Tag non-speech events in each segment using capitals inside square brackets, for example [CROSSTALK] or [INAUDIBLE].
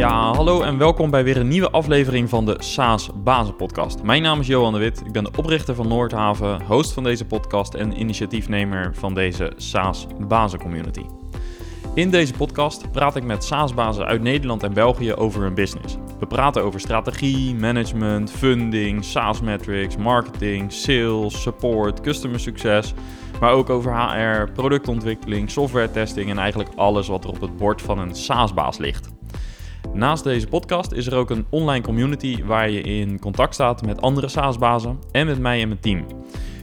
Ja, hallo en welkom bij weer een nieuwe aflevering van de SaaS Bazen Podcast. Mijn naam is Johan de Wit, ik ben de oprichter van Noordhaven, host van deze podcast en initiatiefnemer van deze SaaS Bazen Community. In deze podcast praat ik met SaaS-bazen uit Nederland en België over hun business. We praten over strategie, management, funding, SaaS metrics, marketing, sales, support, customer succes, maar ook over HR, productontwikkeling, software testing en eigenlijk alles wat er op het bord van een SaaS-baas ligt. Naast deze podcast is er ook een online community waar je in contact staat met andere SaaS-bazen en met mij en mijn team.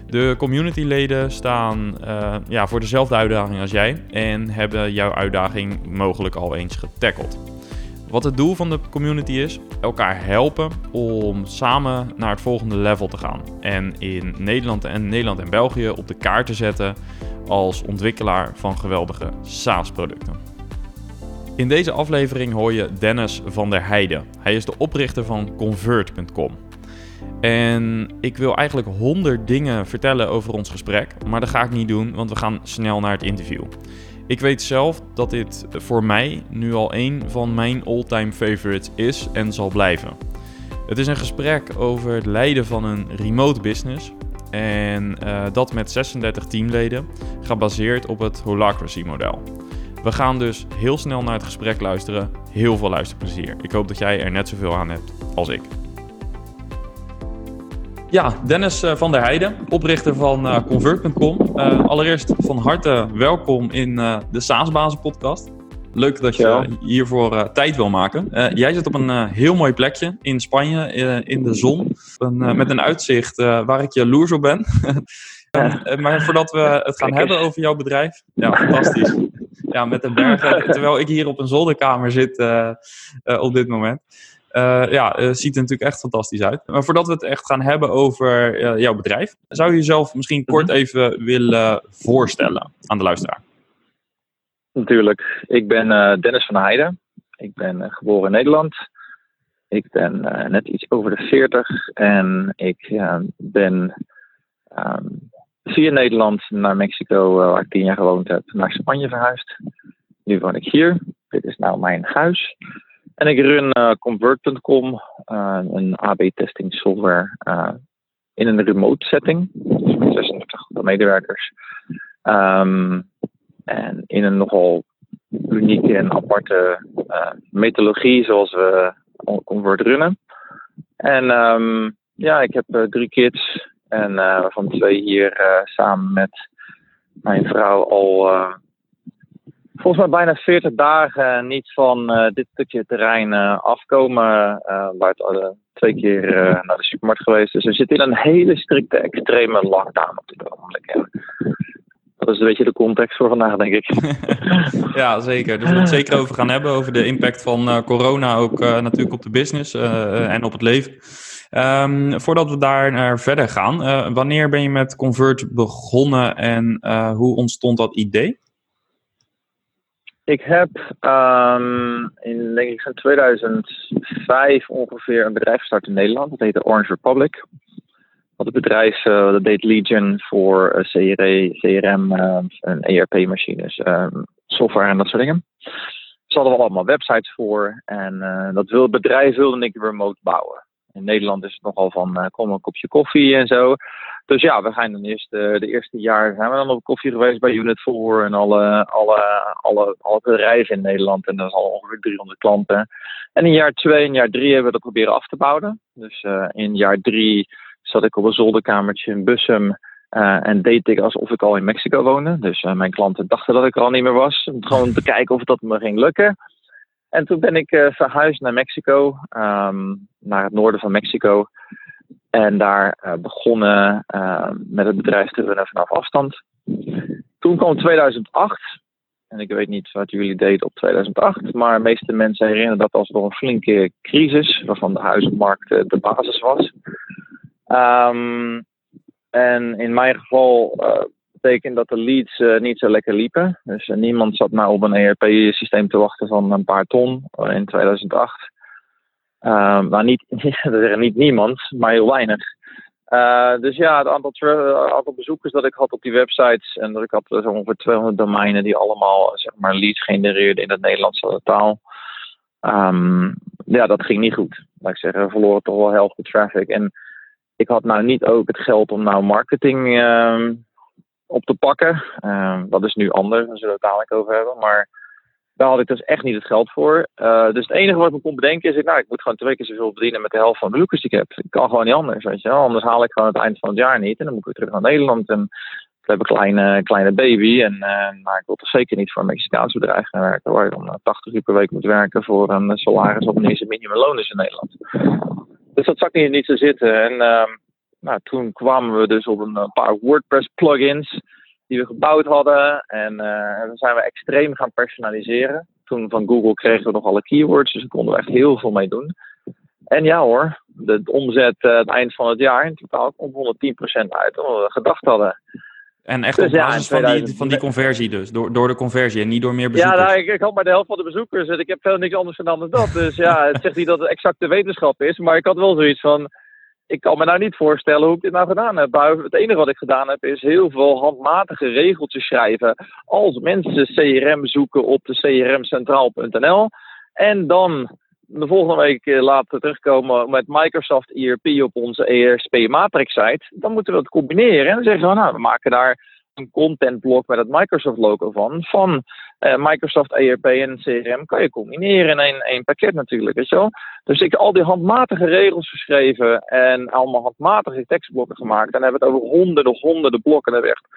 De communityleden staan uh, ja, voor dezelfde uitdaging als jij en hebben jouw uitdaging mogelijk al eens getackled. Wat het doel van de community is, elkaar helpen om samen naar het volgende level te gaan. En in Nederland en Nederland en België op de kaart te zetten als ontwikkelaar van geweldige SaaS-producten. In deze aflevering hoor je Dennis van der Heijden. Hij is de oprichter van Convert.com. En ik wil eigenlijk honderd dingen vertellen over ons gesprek, maar dat ga ik niet doen, want we gaan snel naar het interview. Ik weet zelf dat dit voor mij nu al een van mijn all-time favorites is en zal blijven. Het is een gesprek over het leiden van een remote business. En uh, dat met 36 teamleden, gebaseerd op het Holacracy model. We gaan dus heel snel naar het gesprek luisteren. Heel veel luisterplezier. Ik hoop dat jij er net zoveel aan hebt als ik. Ja, Dennis eh, van der Heijden, oprichter van uh, Convert.com. Uh, allereerst van harte welkom in de SaaSbazen podcast. Leuk dat je hiervoor tijd wil maken. jij zit op een heel mooi plekje in Spanje, in de zon, een, met een uitzicht waar ik jaloers op ben. [LAUGHS] maar voordat we het gaan hebben over jouw bedrijf, ja, fantastisch. Ja, met de bergen, [LAUGHS] terwijl ik hier op een zolderkamer zit op dit moment. Uh, ja, ziet er natuurlijk echt fantastisch uit. Maar voordat we het echt gaan hebben over jouw bedrijf, zou je jezelf misschien kort mhm. even willen voorstellen aan de luisteraar? Natuurlijk. Ik ben Dennis van Heijden. Ik ben geboren in Nederland. Ik ben net iets over de 40 en ik ben um, via Nederland naar Mexico, waar ik tien jaar gewoond heb, naar Spanje verhuisd. Nu woon ik hier. Dit is nou mijn huis. En ik run uh, Convert.com, uh, een AB-testing software in een remote setting. Dus met 36 medewerkers. Um, en in een nogal unieke en aparte methodologie zoals we Convert runnen. En um, ja, ik heb drie kids. En waarvan twee hier samen met mijn vrouw al volgens mij bijna 40 dagen niet van uh, dit stukje terrein uh, afkomen. Uh, waar het twee keer naar de supermarkt geweest is. Dus we zitten in een hele strikte, extreme lockdown op dit ogenblik. Dat is een beetje de context voor vandaag, denk ik. [LAUGHS] ja, zeker. Dus we het zeker over gaan hebben. Over de impact van corona ook natuurlijk op de business en op het leven. Um, voordat we daar naar verder gaan. wanneer ben je met Convert begonnen en hoe ontstond dat idee? Ik heb um, in, denk ik, 2005 ongeveer een bedrijf gestart in Nederland. Dat heette Orange Republic. Dat het bedrijf uh, dat deed Legion voor eh, CRE, CRM en ERP-machines, um, software en dat soort dingen. Ze hadden we allemaal websites voor. En dat bedrijf wilde ik remote bouwen. In Nederland is het nogal van kom een kopje koffie en zo. Dus ja, we gaan dan eerst uh, de eerste jaar zijn we dan op koffie geweest bij Unit 4 en alle, alle, alle, alle bedrijven in Nederland. En dat is al ongeveer 300 klanten. En in jaar 2 en jaar 3 hebben we dat proberen af te bouwen. Dus uh, in jaar 3 zat ik op een zolderkamertje in Bussum. En deed ik alsof ik al in Mexico woonde. Dus mijn klanten dachten dat ik er al niet meer was. Om gewoon te kijken of dat me ging lukken. En toen ben ik verhuisd naar Mexico, um, naar het noorden van Mexico. En daar uh, begonnen uh, met het bedrijf te runnen vanaf afstand. Toen kwam 2008. En ik weet niet wat jullie deden op 2008. Maar de meeste mensen herinneren dat als wel een flinke crisis. Waarvan de huizenmarkt uh, de basis was. Um, en in mijn geval betekent dat de leads niet zo lekker liepen. Dus niemand zat maar op een ERP-systeem te wachten van een paar ton in 2008. Uh, maar niet, [LAUGHS] er niet niemand, maar heel weinig. Dus ja, het aantal, aantal, bezoekers dat ik had op die websites en dat ik had zo ongeveer 200 domeinen die allemaal zeg maar leads genereerden in het Nederlandse taal. Ehm, ja, dat ging niet goed. Laat ik zeggen, we verloren toch wel helft de traffic. En ik had nou niet ook het geld om nou marketing ehm, op te pakken. Ehm, dat is nu anders, daar zullen we het dadelijk over hebben. Maar daar had ik dus echt niet het geld voor. Uh, dus het enige wat ik me kon bedenken is, ik, nou, ik moet gewoon twee keer zoveel verdienen met de helft van de bezoekers die ik heb. Ik kan gewoon niet anders, weet je wel. Anders haal ik gewoon het eind van het jaar niet. En dan moet ik terug naar Nederland. En ik heb een kleine, kleine baby. En uh, nou, ik wil toch zeker niet voor een Mexicaans bedrijf gaan werken. Waar je dan 80 uur per week moet werken voor een salaris op een minimumloon is in Nederland. Dus dat zag niet, niet zo zitten. En uh, nou, toen kwamen we dus op een paar WordPress plugins die we gebouwd hadden. En uh, dan zijn we extreem gaan personaliseren. Toen van Google kregen we nog alle keywords, dus daar konden we echt heel veel mee doen. En ja hoor, de, omzet uh, het eind van het jaar in totaal komt 110% uit dan we gedacht hadden. En echt dus op basis ja, 2000... van, die, van die conversie dus, door, door de conversie en niet door meer bezoekers? Ja, nou, ik, ik had maar de helft van de bezoekers en ik heb veel niks anders gedaan dan dat. Dus ja, het zegt niet dat het exacte wetenschap is, maar ik had wel zoiets van ik kan me nou niet voorstellen hoe ik dit nou gedaan heb. Het enige wat ik gedaan heb is heel veel handmatige regeltjes schrijven. Als mensen CRM zoeken op de crmcentraal.nl. En dan de volgende week eh, laten terugkomen met Microsoft ERP op onze ERP Matrix site. Dan moeten we het combineren. En dan zeggen we, nou, we maken daar een contentblok met het Microsoft logo van. Van uh, Microsoft ERP en CRM kan je combineren in één, één pakket natuurlijk. Weet wel? Dus ik heb al die handmatige regels geschreven en allemaal handmatige tekstblokken gemaakt. En hebben het over honderden, honderden blokken. Daar echt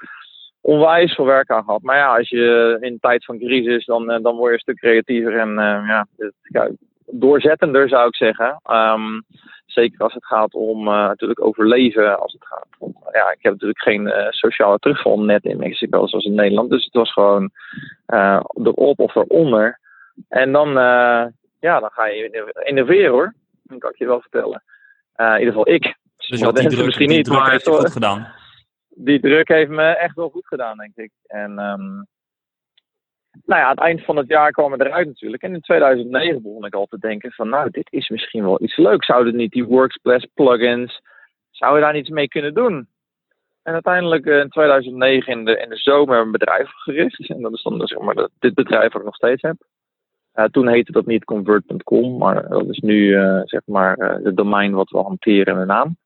onwijs veel werk aan gehad. Maar ja, als je in tijd van crisis, dan, eh, dan word je een stuk creatiever en uh, ja, doorzettender zou ik zeggen. Um, Zeker als het gaat om uh, natuurlijk overleven. Als het gaat om, ja, ik heb natuurlijk geen uh, sociale terugvalnet in Mexico zoals in Nederland. Dus het was gewoon uh, erop of eronder. En dan, ja, dan ga je innoveren hoor. Dat kan ik je wel vertellen. in ieder geval ik. Dus dat die druk, misschien die niet, druk maar heeft je goed gedaan. Die druk heeft me echt wel goed gedaan, denk ik. En um, nou ja, aan het eind van het jaar kwam het eruit natuurlijk. En in 2009 begon ik al te denken van, nou, dit is misschien wel iets leuks. Zouden niet die Workspace plugins, zouden we daar iets mee kunnen doen? En uiteindelijk eh, in 2009 in de, in de zomer een bedrijf gericht. En dat is dan zeg maar dit bedrijf wat ik nog steeds heb. Toen heette dat niet convert.com, maar dat is nu uh, zeg maar het domein wat we hanteren in de naam.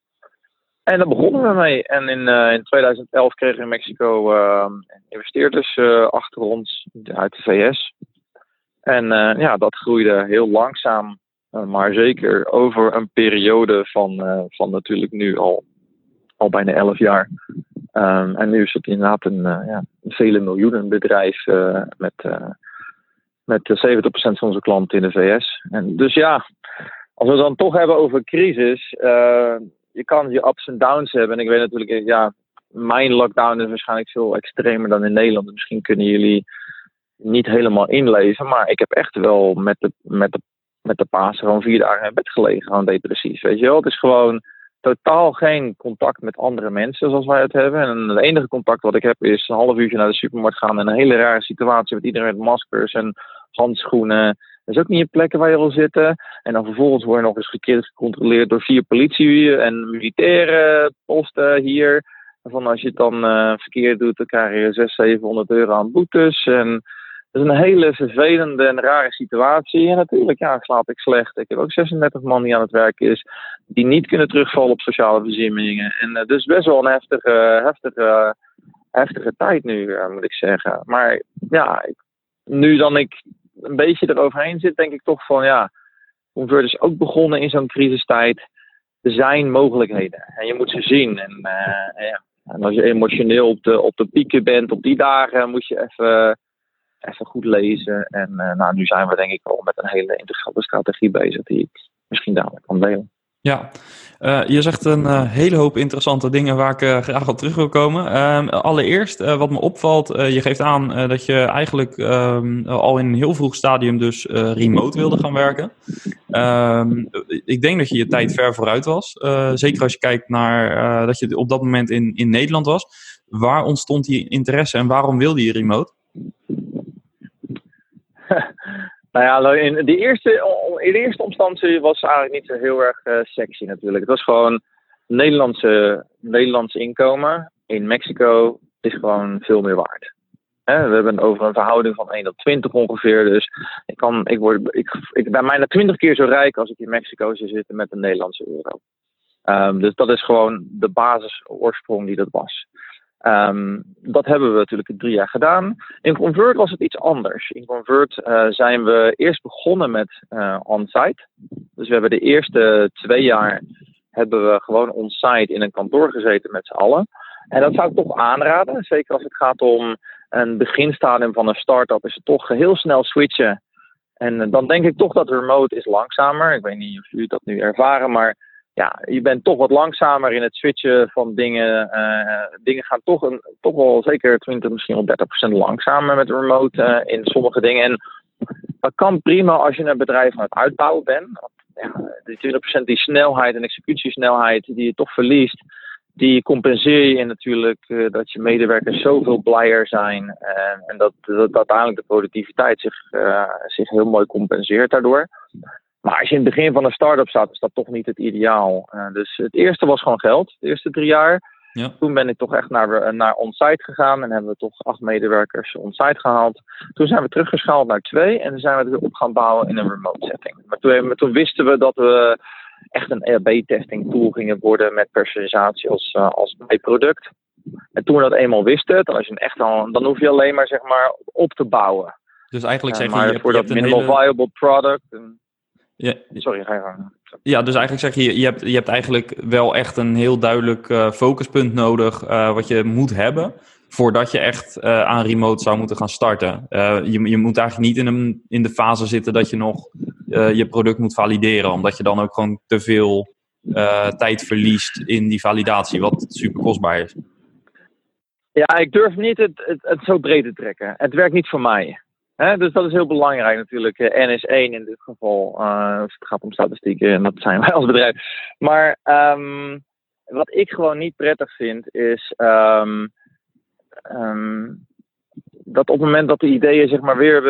En daar begonnen we mee. En in, uh, in 2011 kregen we in Mexico uh, investeerders uh, achter ons uit de VS. En ja, dat groeide heel langzaam, maar zeker over een periode van, van natuurlijk nu al, al bijna 11 jaar. Um, en nu is het inderdaad een, ja, vele miljoenen bedrijf met, met 70% van onze klanten in de VS. En dus ja, als we het dan toch hebben over crisis je kan je ups en downs hebben. En ik weet natuurlijk, ja, mijn lockdown is waarschijnlijk veel extremer dan in Nederland. Misschien kunnen jullie niet helemaal inleven. Maar ik heb echt wel met de, met de, met de paas gewoon vier dagen in bed gelegen. Gewoon depressief. Weet je wel? Het is gewoon totaal geen contact met andere mensen zoals wij het hebben. En het enige contact wat ik heb is een half uurtje naar de supermarkt gaan. In een hele rare situatie met iedereen met maskers en handschoenen. Dat is ook niet een plekken waar je wil zitten. En dan vervolgens word je nog eens gekeerd gecontroleerd door vier politie- en militaire posten hier. Van als je het dan uh, verkeerd doet, dan krijg je 600, 700 euro aan boetes. En dat is een hele vervelende en rare situatie. En natuurlijk, ja, slaap ik slecht. Ik heb ook 36 man die aan het werk is, die niet kunnen terugvallen op sociale voorzieningen. En uh, dus best wel een heftige, heftige, heftige tijd nu, uh, moet ik zeggen. Maar ja, nu dan ik een beetje eroverheen zit, denk ik toch van ja, Convert is ook begonnen in zo'n crisistijd. Er zijn mogelijkheden en je moet ze zien. En, uh, ja. en als je emotioneel op de, op de pieken bent op die dagen, moet je even, even goed lezen. En uh, nou, nu zijn we denk ik al met een hele integrale strategie bezig die ik misschien dadelijk kan delen. Ja, uh, je zegt een uh, hele hoop interessante dingen waar ik uh, graag op terug wil komen. Ehm, allereerst, wat me opvalt, je geeft aan dat je eigenlijk um, al in een heel vroeg stadium dus remote wilde gaan werken. Um, ik denk dat je je tijd ver vooruit was. zeker als je kijkt naar dat je op dat moment in, in Nederland was. Waar ontstond die interesse en waarom wilde je remote? Nou ja, in de eerste, in de eerste instantie was eigenlijk niet zo heel erg uh, sexy natuurlijk. Het was gewoon Nederlandse, Nederlands inkomen in Mexico is gewoon veel meer waard. We hebben over een verhouding van 1 tot 20 ongeveer. Dus ik, kan, ik, word, ik, ik ben bijna 20 keer zo rijk als ik in Mexico zou zitten met een Nederlandse euro. Um, dus dat is gewoon de basisoorsprong die dat was. Um, dat hebben we natuurlijk drie jaar gedaan. In Convert was het iets anders. In Convert uh, zijn we eerst begonnen met uh, on-site. Dus we hebben de eerste twee jaar hebben we gewoon on-site in een kantoor gezeten met z'n allen. En dat zou ik toch aanraden. Zeker als het gaat om een beginstadium van een start-up, is het toch heel snel switchen. En dan denk ik toch dat remote is langzamer. Ik weet niet of jullie dat nu ervaren, maar ja, je bent toch wat langzamer in het switchen van dingen. Uh, dingen gaan toch, een, toch wel zeker 20, misschien wel 30% langzamer met remote uh, in sommige dingen. En dat kan prima als je een bedrijf aan het uitbouwen bent. Ja, die 20% die snelheid en executiesnelheid die je toch verliest, die compenseer je natuurlijk uh, dat je medewerkers zoveel blijer zijn. en dat, dat uiteindelijk de productiviteit zich, zich heel mooi compenseert daardoor. Maar als je in het begin van een start-up staat, is dat toch niet het ideaal. Uh, dus het eerste was gewoon geld, de eerste drie jaar. Ja. Toen ben ik toch echt naar, eh, naar on-site gegaan en hebben we toch acht medewerkers on-site gehaald. Toen zijn we teruggeschaald naar twee en dan zijn we het weer op gaan bouwen in een remote setting. Maar toen, toen wisten we dat we echt een ERB-testing tool gingen worden met personalisatie als, uh, als bijproduct. En toen we dat eenmaal wisten, dan, als je echt al, dan hoef je alleen maar, zeg maar op te bouwen. Dus eigenlijk zeg je, maar je voor dat minimal hele... viable product. En, ja. Sorry, ga je gang. Ja, dus eigenlijk zeg je, je hebt, je hebt eigenlijk wel echt een heel duidelijk uh, focuspunt nodig uh, wat je moet hebben voordat je echt uh, aan remote zou moeten gaan starten. je, je moet eigenlijk niet in, een, in de fase zitten dat je nog je product moet valideren, omdat je dan ook gewoon te veel tijd verliest in die validatie, wat super kostbaar is. Ja, ik durf niet het, het, het zo breed te trekken. Het werkt niet voor mij. Dus dat is heel belangrijk natuurlijk. N is 1 in dit geval. Uh, als het gaat om statistieken, en dat zijn [LAUGHS] wij als bedrijf. Maar um, wat ik gewoon niet prettig vind, is um, um, dat op het moment dat de ideeën zeg maar weer,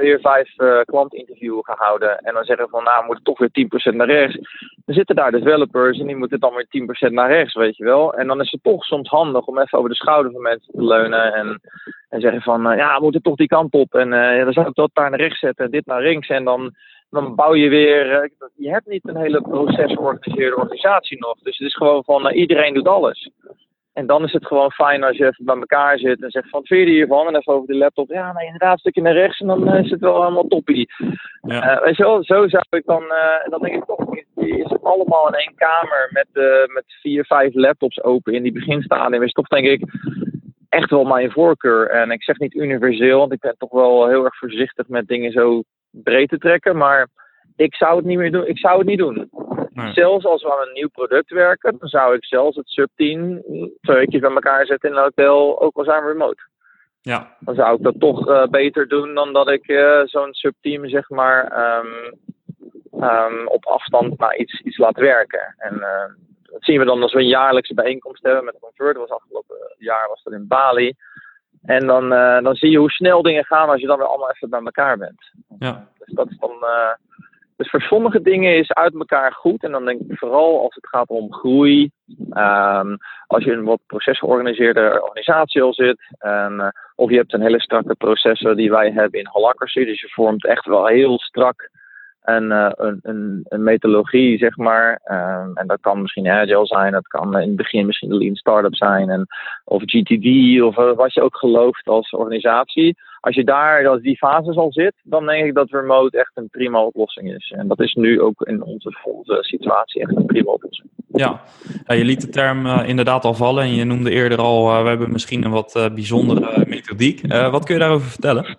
weer vijf uh, klantinterviewen gaan houden en dan zeggen van nou we moeten toch weer 10% naar rechts. Dan zitten daar developers en die moeten dan weer 10% naar rechts, weet je wel. En dan is het toch soms handig om even over de schouder van mensen te leunen en, en zeggen van uh, ja we moeten toch die kant op en uh, dan zou ik dat daar naar rechts zetten en dit naar links en dan, dan bouw je weer, je hebt niet een hele proces georganiseerde organisatie nog. Dus het is gewoon van iedereen doet alles. En dan is het gewoon fijn als je even bij elkaar zit en zegt van wat vind je hiervan? En even over de laptop. Ja, nee, inderdaad, een stukje naar rechts en dan is het wel helemaal toppie. Ja. Uh, zo, zo zou ik dan, uh, en dan denk ik toch, je zit allemaal in één kamer met, uh, met vier, vijf laptops open in die beginstadium. Is toch denk ik echt wel mijn voorkeur. En ik zeg niet universeel, want ik ben toch wel heel erg voorzichtig met dingen zo breed te trekken. Maar ik zou het niet meer doen. Ik zou het niet doen. Nee. Zelfs als we aan een nieuw product werken, dan zou ik zelfs het subteam twee weken bij elkaar zetten in een hotel, ook al zijn we remote. Ja. Dan zou ik dat toch uh, beter doen dan dat ik uh, zo'n subteam, zeg maar, um, um, op afstand naar iets, iets laat werken. En uh, dat zien we dan als we een jaarlijkse bijeenkomst hebben met Convert. Dat was afgelopen jaar was dat in Bali. En dan, dan zie je hoe snel dingen gaan als je dan weer allemaal even bij elkaar bent. Ja. Dus dat is dan dus voor sommige dingen is uit elkaar goed. En dan denk ik vooral als het gaat om groei. Um, als je een wat procesgeorganiseerde organisatie al zit. Uh, of je hebt een hele strakke processen die wij hebben in Holacracy. Dus je vormt echt wel heel strak een, uh, een, een, een, methodologie, zeg maar. Um, en dat kan misschien Agile zijn. Dat kan in het begin misschien de Lean Startup zijn. En, of GTD of uh, wat je ook gelooft als organisatie als je daar, als die fase al zit, dan denk ik dat remote echt een prima oplossing is. En dat is nu ook in onze, onze situatie echt een prima oplossing. Ja, ja je liet de term uh, inderdaad al vallen en je noemde eerder al, uh, we hebben misschien een wat uh, bijzondere methodiek. wat kun je daarover vertellen?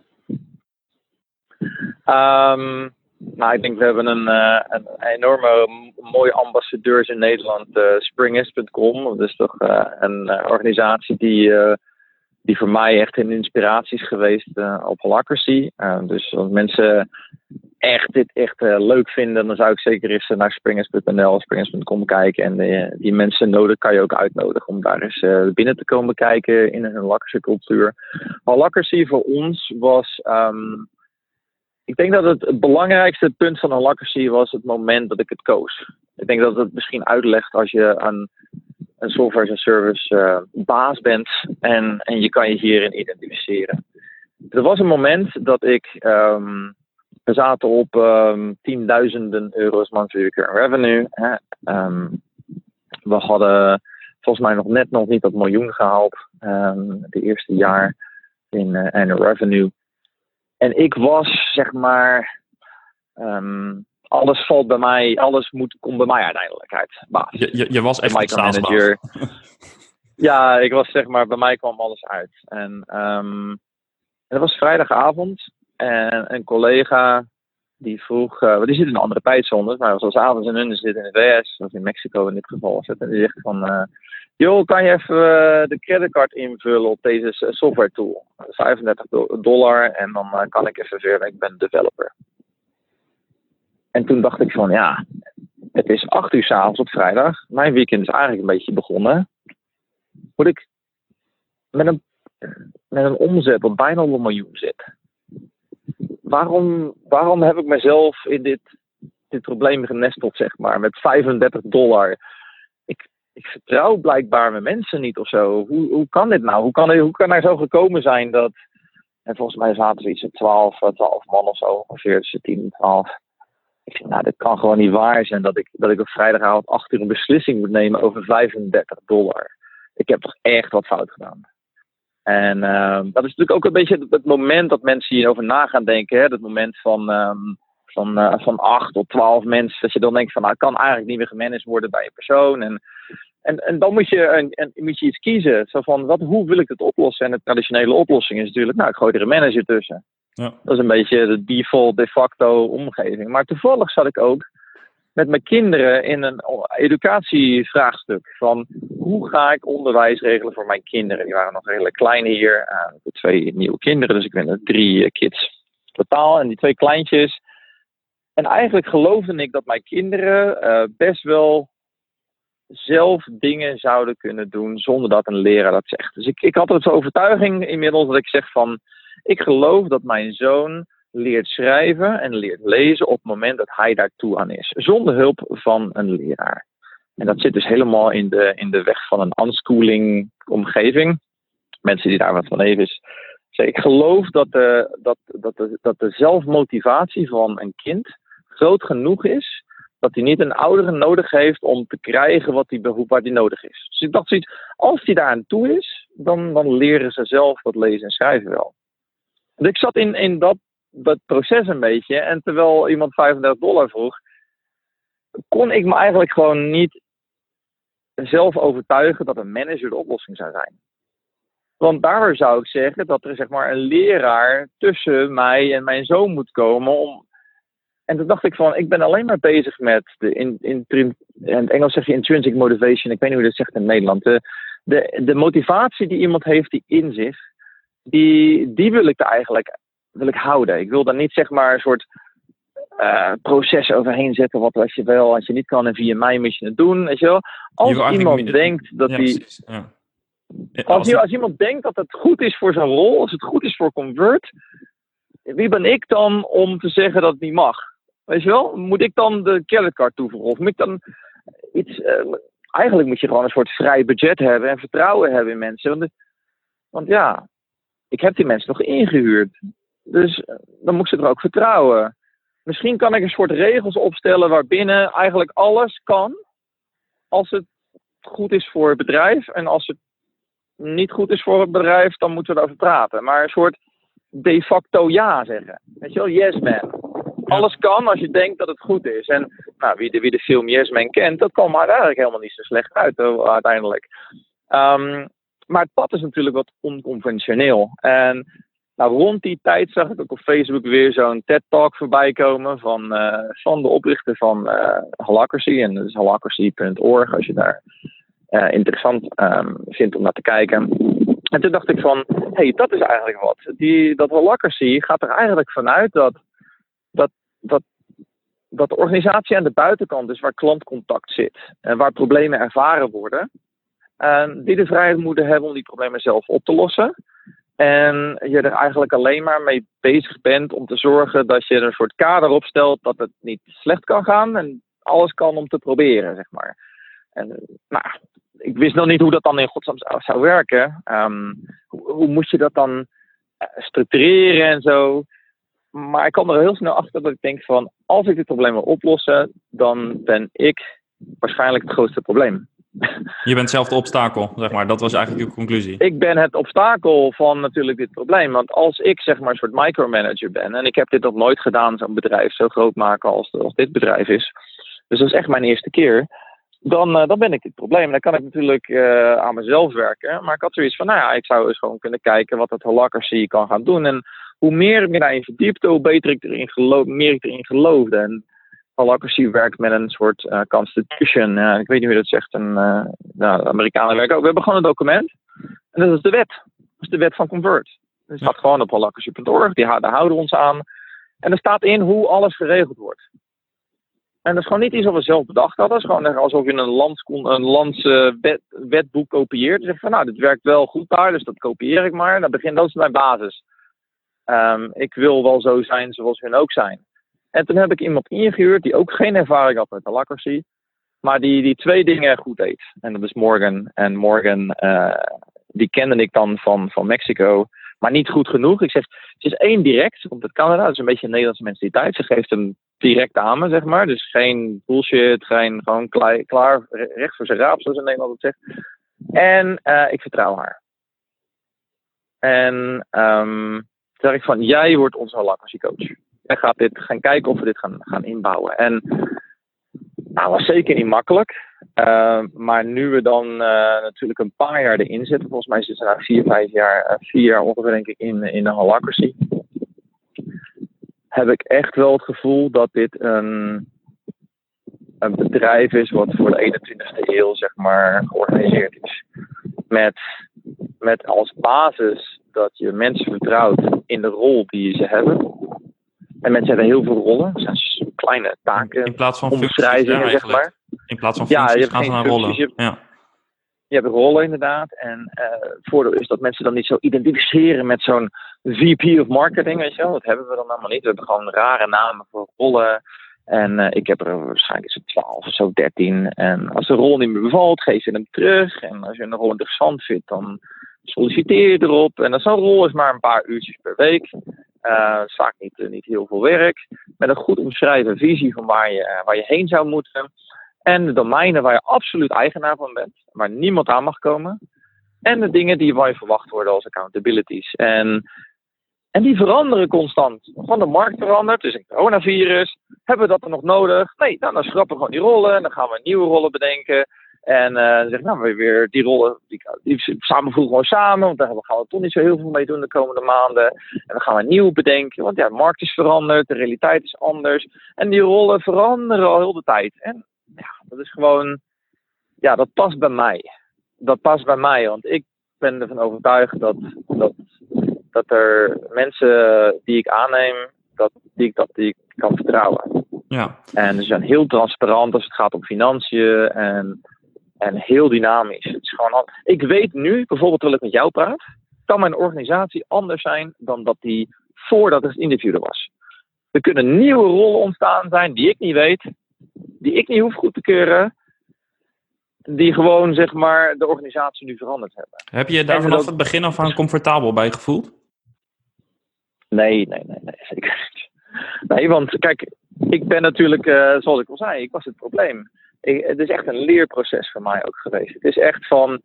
Um, nou, ik denk we hebben een, een enorme mooie ambassadeurs in Nederland, springis.com. Dat is toch een organisatie die die voor mij echt een inspiratie is geweest uh, op Holacracy. Uh, dus als mensen echt dit echt uh, leuk vinden, dan zou ik zeker eens naar springers.nl, springers.com kijken. En die mensen nodig kan je ook uitnodigen om daar eens binnen te komen kijken in een Holacracy cultuur. Holacracy voor ons was... Um, ik denk dat het, het belangrijkste punt van Holacracy was het moment dat ik het koos. Ik denk dat het misschien uitlegt als je aan een software as a service uh, baas bent en, en je kan je hierin identificeren. er was een moment dat ik. ehm, we zaten op ehm, tienduizenden euro's monthly recurring revenue. Hè. Ehm, we hadden volgens mij nog net nog niet dat miljoen gehaald. de eerste jaar in eh, annual revenue. En ik was zeg maar. Alles valt bij mij, alles moet, komt bij mij uiteindelijk uit. Baas. Je, je, je was echt een micromanager. [LAUGHS] ja, ik was zeg maar, bij mij kwam alles uit. En ehm het was vrijdagavond en een collega die vroeg, want die zit in een andere tijdzone, maar hij was avonds in hun zit in de VS, of in Mexico in dit geval was het. En die zegt van, eh, joh, kan je even eh, de creditcard invullen op deze software tool? 35 do- dollar en dan kan ik even verder, ik ben developer. En toen dacht ik van, ja, het is acht uur s'avonds op vrijdag. Mijn weekend is eigenlijk een beetje begonnen. Moet ik met een, met een omzet wat bijna op een miljoen zit. Waarom, waarom heb ik mezelf in dit, dit probleem genesteld, zeg maar, met 35 dollar? Ik, ik vertrouw blijkbaar mijn mensen niet of zo. Hoe, hoe kan dit nou? Hoe kan, hoe kan er zo gekomen zijn dat. En volgens mij zaten ze iets van 12, eh, 12 man of zo, ongeveer tussen 10 en 12. Ik nou, dit kan gewoon niet waar zijn dat ik, dat ik op vrijdagavond 8 uur een beslissing moet nemen over 35 dollar. Ik heb toch echt wat fout gedaan. En ehm, dat is natuurlijk ook een beetje het, moment dat mensen hierover na gaan denken. Hè? Dat moment van, ehm, van, eh, van 8 tot 12 mensen. Dat je dan denkt van, nou, kan eigenlijk niet meer gemanaged worden bij een persoon. En, en, en dan moet je, een, moet je iets kiezen. Zo van, wat, hoe wil ik het oplossen? En de traditionele oplossing is natuurlijk, nou, ik gooi er een manager tussen. Ja. Dat is een beetje de default de facto omgeving. Maar toevallig zat ik ook met mijn kinderen in een educatievraagstuk. Van hoe ga ik onderwijs regelen voor mijn kinderen? Die waren nog redelijk klein hier. Uh, ik heb twee nieuwe kinderen, dus ik ben er drie eh, kids totaal. En die twee kleintjes. En eigenlijk geloofde ik dat mijn kinderen uh, best wel zelf dingen zouden kunnen doen zonder dat een leraar dat zegt. Dus ik, ik had de overtuiging inmiddels dat ik zeg van ik geloof dat mijn zoon leert schrijven en leert lezen op het moment dat hij daartoe aan is, zonder hulp van een leraar. En dat zit dus helemaal in de, in de weg van een unschooling omgeving. Mensen die daar wat van leven is. Dus ik geloof dat de, dat, dat, de, dat de zelfmotivatie van een kind groot genoeg is dat hij niet een oudere nodig heeft om te krijgen wat die behoefte waar die nodig is. Dus ik dacht zoiets, als hij daar aan toe is, dan, dan leren ze zelf wat lezen en schrijven wel. Dus ik zat in, in dat, dat proces een beetje en terwijl iemand 35 dollar vroeg, kon ik me eigenlijk gewoon niet zelf overtuigen dat een manager de oplossing zou zijn. Want daar zou ik zeggen dat er zeg maar een leraar tussen mij en mijn zoon moet komen om en toen dacht ik van, ik ben alleen maar bezig met de, in, in, in het Engels zeg je intrinsic motivation, ik weet niet hoe dat zegt in Nederland. De, de, de motivatie die iemand heeft die in zich, die, die wil ik er eigenlijk wil ik houden. Ik wil daar niet zeg maar een soort uh, proces overheen zetten, wat als je wel, als je niet kan en via mij moet je het doen, weet je wel. Als je iemand de, denkt dat ja, die... Ja. Als, als, als iemand denkt dat het goed is voor zijn rol, als het goed is voor Convert, wie ben ik dan om te zeggen dat het niet mag? Weet je wel? Moet ik dan de creditcard toevoegen? Of moet ik dan iets. Uh, eigenlijk moet je gewoon een soort vrij budget hebben en vertrouwen hebben in mensen. Want, want ja, ik heb die mensen nog ingehuurd. Dus uh, dan moet ik ze er ook vertrouwen. Misschien kan ik een soort regels opstellen waarbinnen eigenlijk alles kan. Als het goed is voor het bedrijf. En als het niet goed is voor het bedrijf, dan moeten we erover praten. Maar een soort de facto ja zeggen. Weet je wel, yes man alles kan als je denkt dat het goed is. En nou, wie, de, wie de film Yes Man kent, dat kwam maar eigenlijk helemaal niet zo slecht uit uiteindelijk. Um, maar het pad is natuurlijk wat onconventioneel. En nou, rond die tijd zag ik ook op Facebook weer zo'n TED-talk voorbij komen van, van de oprichter van uh. En dat is holacracy.org als je daar uh, interessant um, vindt om naar te kijken. En toen dacht ik van, hé, hey, dat is eigenlijk wat. Die, dat Holacracy gaat er eigenlijk vanuit dat dat, dat, dat de organisatie aan de buitenkant is waar klantcontact zit en waar problemen ervaren worden, en die de vrijheid moeten hebben om die problemen zelf op te lossen. En je er eigenlijk alleen maar mee bezig bent om te zorgen dat je een soort kader op stelt dat het niet slecht kan gaan en alles kan om te proberen, zeg maar. En nou, ik wist nog niet hoe dat dan in godsnaam zou, werken. Um, hoe, hoe moet je dat dan structureren en zo. Maar ik kom er heel snel achter dat ik denk van, als ik dit probleem wil oplossen, dan ben ik waarschijnlijk het grootste probleem. Je bent zelf de obstakel, zeg maar. Dat was eigenlijk uw conclusie. Ik ben het obstakel van natuurlijk dit probleem. Want als ik zeg maar een soort micromanager ben, en ik heb dit nog nooit gedaan, zo'n bedrijf zo groot maken als, dit bedrijf is. Dus dat is echt mijn eerste keer. Dan, uh, dan ben ik dit probleem. Dan kan ik natuurlijk uh, aan mezelf werken. Maar ik had zoiets van, nou ja, ik zou eens gewoon kunnen kijken wat het holacracy kan gaan doen. En hoe meer ik me daarin verdiepte, hoe beter ik erin geloof, meer ik erin geloofde. En holacracy werkt met een soort uh, constitution. ik weet niet hoe je dat zegt. Een, uh, nou, Amerikanen werken ook. We hebben gewoon een document. En dat is de wet. Dat is de wet van Convert. Dat staat ja. gewoon op holacracy.org. Daar houden we ons aan. En er staat in hoe alles geregeld wordt. En dat is gewoon niet iets wat we zelf bedacht hadden. Dat is gewoon alsof je een lands, een lands wet, wetboek kopieert. Dan zeg je van nou, dit werkt wel goed daar, dus dat kopieer ik maar. Dan begin, dat is mijn basis. Um, ik wil wel zo zijn zoals hun ook zijn. En toen heb ik iemand ingehuurd die ook geen ervaring had met holacracy. Maar die, die twee dingen goed deed. En dat is Morgan. En Morgan, uh, die kende ik dan van, van Mexico. Maar niet goed genoeg. Ik zeg, het is één direct, komt uit Canada. Dat is een beetje een Nederlandse mentaliteit. Ze geeft hem direct aan me, zeg maar. Dus geen bullshit, geen gewoon klaar, recht voor zijn raap, zoals in Nederland het zegt. En uh, ik vertrouw haar. En um, toen zeg ik van, jij wordt onze holacracy coach. Jij gaat dit gaan kijken of we dit gaan, gaan inbouwen. En nou, was zeker niet makkelijk. Uh, maar nu we dan uh, natuurlijk een paar jaar erin zitten, volgens mij zitten we na vier, vijf jaar, uh, vier jaar ongeveer denk ik in, in de holacracy heb ik echt wel het gevoel dat dit een, een bedrijf is wat voor de 21ste eeuw zeg maar georganiseerd is. Met, met als basis dat je mensen vertrouwt in de rol die ze hebben. En mensen hebben heel veel rollen. Dat zijn kleine taken. In plaats van omschrijvingen, zeg maar. In plaats van functies ja, je gaan ze naar rollen. Je hebt, ja. je hebt rollen inderdaad. En uh, het voordeel is dat mensen dan niet zo identificeren met zo'n VP of marketing, weet je wel. Dat hebben we dan allemaal niet. We hebben gewoon rare namen voor rollen. En uh, ik heb er waarschijnlijk zo'n 12 of zo 13. En als de rol niet meer bevalt, geef je hem terug. En als je een rol interessant vindt, dan solliciteer je erop. En zo'n rol is maar een paar uurtjes per week. Uh, vaak niet, uh, niet heel veel werk. Met een goed omschreven visie van waar je, waar je heen zou moeten. En de domeinen waar je absoluut eigenaar van bent. Waar niemand aan mag komen. En de dingen die van je verwacht worden als accountabilities. En en die veranderen constant. Van de markt verandert, dus een coronavirus. Hebben we dat er nog nodig? Nee, nou, dan schrappen we gewoon die rollen. En dan gaan we nieuwe rollen bedenken. En uh, dan zeg ik, nou, we weer die rollen, die, die samenvoegen gewoon samen. Want daar gaan we toch niet zo heel veel mee doen de komende maanden. En dan gaan we nieuw bedenken. Want ja, de markt is veranderd, de realiteit is anders. En die rollen veranderen al heel de tijd. En ja, dat is gewoon, ja, dat past bij mij. Dat past bij mij, want ik ben ervan overtuigd dat, dat dat er mensen die ik aanneem, dat, die, ik, dat die ik kan vertrouwen. Ja. En ze zijn heel transparant als het gaat om financiën en, en heel dynamisch. Het is gewoon ik weet nu, bijvoorbeeld terwijl ik met jou praat, kan mijn organisatie anders zijn dan dat die voordat het interview er was. Er kunnen nieuwe rollen ontstaan zijn die ik niet weet, die ik niet hoef goed te keuren, die gewoon zeg maar de organisatie nu veranderd hebben. Heb je daar vanaf het begin af aan comfortabel bij gevoeld? Nee, nee, nee, nee, [LAUGHS] zeker niet. Nee, want kijk, ik ben natuurlijk, uh, zoals ik al zei, ik was het probleem. Het is echt een leerproces voor mij ook geweest. Het is echt van,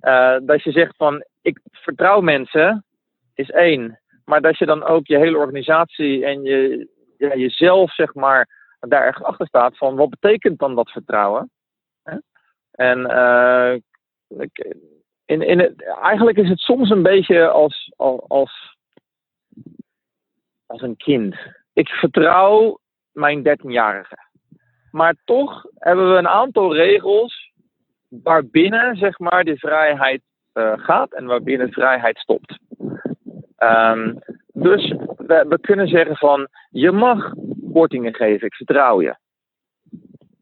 uh, dat je zegt van, ik vertrouw mensen, is één. Maar dat je dan ook je hele organisatie en je, ja, jezelf, zeg maar, daar ergens achter staat van, wat betekent dan dat vertrouwen? Hè? En uh, in, in het, eigenlijk is het soms een beetje als, als als een kind. Ik vertrouw mijn 13-jarige. Maar toch hebben we een aantal regels waarbinnen zeg maar, de vrijheid uh, gaat en waarbinnen vrijheid stopt. Um, dus we, we, kunnen zeggen van je mag kortingen geven, ik vertrouw je.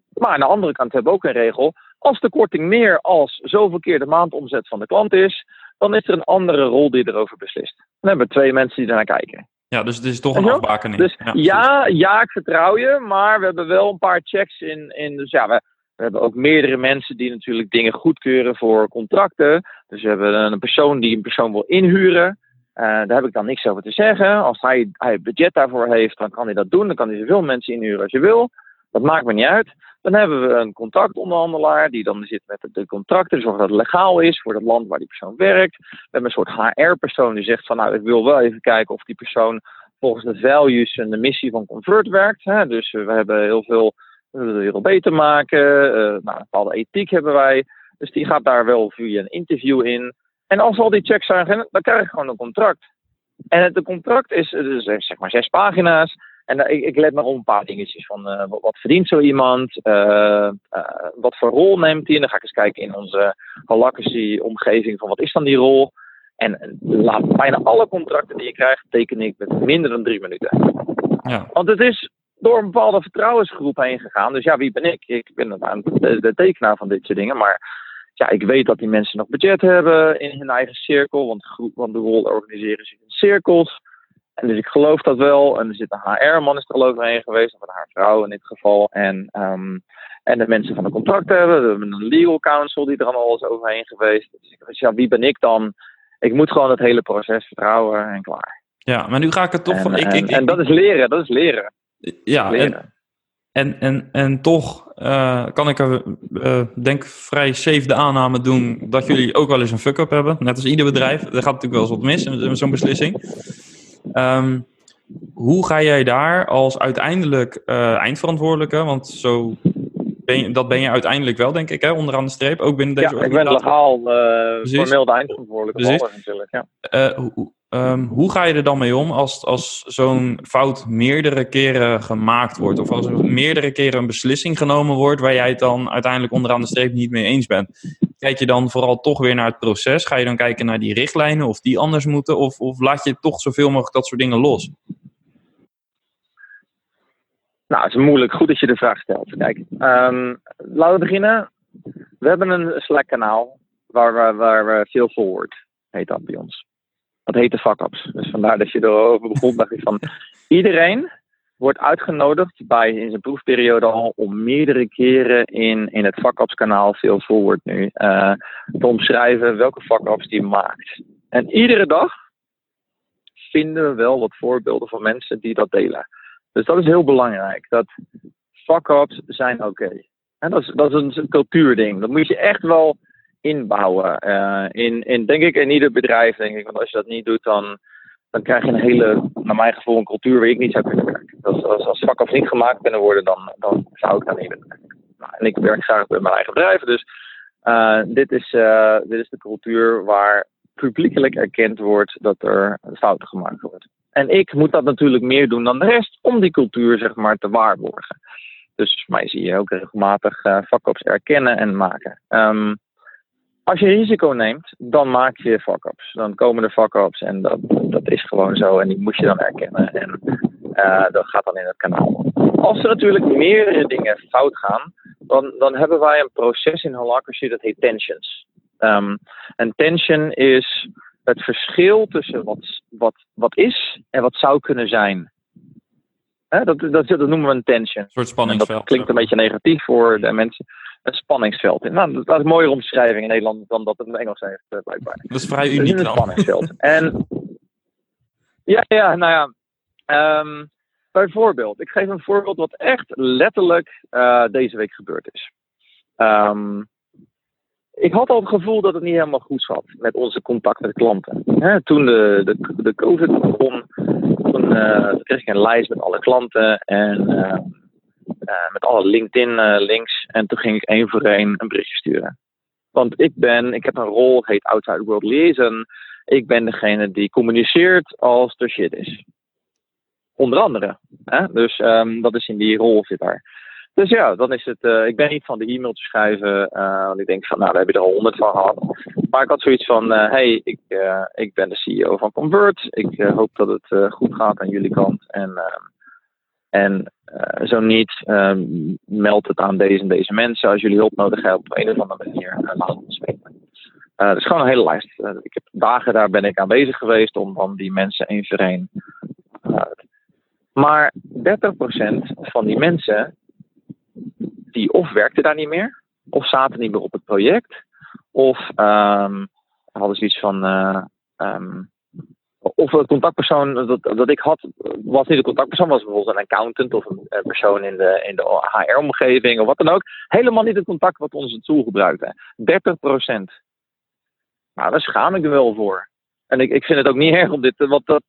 Maar aan de andere kant hebben we ook een regel. Als de korting meer als zoveel keer de maandomzet van de klant is, dan is er een andere rol die erover beslist. Dan hebben we twee mensen die ernaar kijken. Ja, dus het is toch een afbakening. Dus ja, ja, ja, ik vertrouw je, maar we hebben wel een paar checks in. in dus ja, we, we hebben ook meerdere mensen die natuurlijk dingen goedkeuren voor contracten. Dus we hebben een persoon die een persoon wil inhuren. daar heb ik dan niks over te zeggen. Als hij, hij budget daarvoor heeft, dan kan hij dat doen. Dan kan hij zoveel mensen inhuren als je wil. Dat maakt me niet uit. Dan hebben we een contractonderhandelaar die dan zit met de contracten, zorgt dat het legaal is voor het land waar die persoon werkt. We hebben een soort HR-persoon die zegt van nou, ik wil wel even kijken of die persoon volgens de values en de missie van Convert werkt. Hè. Dus we hebben heel veel we willen de wereld beter maken. Uh, nou, een bepaalde ethiek hebben wij. Dus die gaat daar wel via een interview in. En als al die checks zijn, dan krijg je gewoon een contract. En het contract is, is zeg maar zes pagina's. En ik, ik, let maar op een paar dingetjes van uh, wat, verdient zo iemand, uh, wat voor rol neemt hij. En dan ga ik eens kijken in onze Holacracy-omgeving van wat is dan die rol. En laat, bijna alle contracten die je krijgt teken ik met minder dan drie minuten. Ja. Want het is door een bepaalde vertrouwensgroep heen gegaan. Dus ja, wie ben ik? Ik ben de, de tekenaar van dit soort dingen. Maar ja, ik weet dat die mensen nog budget hebben in hun eigen cirkel. Want, groep, want de rol organiseren zich in cirkels. En dus ik geloof dat wel. En er zit een HR-man is er al overheen geweest, of een HR-vrouw in dit geval. En, um, en de mensen van de contract hebben. We hebben een legal counsel die er al alles overheen geweest. Dus ja, wie ben ik dan? Ik moet gewoon het hele proces vertrouwen en klaar. Ja, maar nu ga ik het toch en, van. Ik, en, ik, en dat is leren, dat is leren. Ja, leren. en, en, en, en toch uh, kan ik er, uh, denk vrij safe de aanname doen dat jullie ook wel eens een fuck-up hebben. Net als ieder bedrijf. Er gaat natuurlijk wel eens wat mis met zo'n beslissing. Um, hoe ga jij daar als uiteindelijk uh, eindverantwoordelijke, want zo ben je, dat ben je uiteindelijk wel, denk ik, hè, onderaan de streep, ook binnen deze ja, ik ben legaal uh, formeel de eindverantwoordelijke. Precies. natuurlijk, ja. Uh, hoe, um, hoe ga je er dan mee om als, als zo'n fout meerdere keren gemaakt wordt? Of als er meerdere keren een beslissing genomen wordt waar jij het dan uiteindelijk onderaan de streep niet mee eens bent? Kijk je dan vooral toch weer naar het proces? Ga je dan kijken naar die richtlijnen of die anders moeten? Of, of laat je toch zoveel mogelijk dat soort dingen los? Nou, het is moeilijk. Goed dat je de vraag stelt. Kijk, um, laten we beginnen. We hebben een Slack-kanaal waar waar we veel forward, heet dat bij ons. Dat heet de fuck-ups. Dus vandaar dat je erover begon, dacht ik van... Iedereen wordt uitgenodigd bij in zijn proefperiode al om meerdere keren in, in het fuck-ups-kanaal veel forward nu uh, te omschrijven welke fuck-ups die maakt. En iedere dag vinden we wel wat voorbeelden van mensen die dat delen. Dus dat is heel belangrijk. Dat fuck-ups zijn oké. En dat is, dat is een cultuurding. Dat moet je echt wel inbouwen. Uh, in, in, denk ik, in ieder bedrijf, denk ik. Want als je dat niet doet, dan, dan krijg je een hele, naar mijn gevoel, een cultuur waar ik niet zou kunnen werken. Als, als, als fuck-ups niet gemaakt kunnen worden, dan, dan zou ik daar niet willen werken. Nou, en ik werk graag bij mijn eigen bedrijf, dus uh, dit, is, uh, dit is de cultuur waar publiekelijk erkend wordt dat er fouten gemaakt worden. En ik moet dat natuurlijk meer doen dan de rest om die cultuur zeg maar te waarborgen. Dus mij zie je ook regelmatig uh, erkennen en maken. Um, als je risico neemt, dan maak je fuck-ups. Dan komen er fuck-ups en dat, dat is gewoon zo en die moet je dan erkennen. En uh, dat gaat dan in het kanaal. Als er natuurlijk meerdere dingen fout gaan, dan, dan hebben wij een proces in Holacracy dat heet tensions. Um, en tension is het verschil tussen wat, wat, wat is en wat zou kunnen zijn. Hè, dat, dat, dat noemen we een tension. Een soort spanningsveld. En dat klinkt een beetje negatief voor de mensen. Een spanningsveld. Nou, dat is een mooiere omschrijving in Nederland dan dat het in Engels heeft, eh, blijkbaar. Dat is vrij uniek dus een spanningsveld. en ja, ja, nou ja. Um, bijvoorbeeld, ik geef een voorbeeld wat echt letterlijk uh, deze week gebeurd is. Um, ik had al het gevoel dat het niet helemaal goed zat met onze contact met klanten. toen de, de, de COVID begon, toen, uh, toen, kreeg ik een lijst met alle klanten en uh, met alle LinkedIn-links. en toen ging ik één voor één een berichtje sturen. Want ik ben, ik heb een rol, heet Outside World Liaison. Ik ben degene die communiceert als er shit is. Onder andere. Hè? Dus um, dat is in die rol zit daar. Dus ja, dan is het. Uh, ik ben niet van de e-mail te schrijven. Uh, want ik denk van, nou, daar heb je er al honderd van gehad. Maar ik had zoiets van: uh, hey, ik, ik ben de CEO van Convert. Ik hoop dat het goed gaat aan jullie kant. En, en zo niet, meld het aan deze en deze mensen. Als jullie hulp nodig hebben op een of andere manier, laat ons weten. dat is gewoon een hele lijst. ik heb dagen daar ben ik aanwezig geweest om dan die mensen één voor één. maar 30% van die mensen die of werkten daar niet meer, of zaten niet meer op het project, of um, hadden zoiets van, uh, um, of de contactpersoon dat, dat ik had, was niet de contactpersoon, was bijvoorbeeld een accountant of een, persoon in de, in de HR-omgeving of wat dan ook. Helemaal niet het contact wat onze tool gebruikte. 30 procent. Nou, daar schaam ik me wel voor. En ik, ik vind het ook niet [LAUGHS] erg om dit, wat dat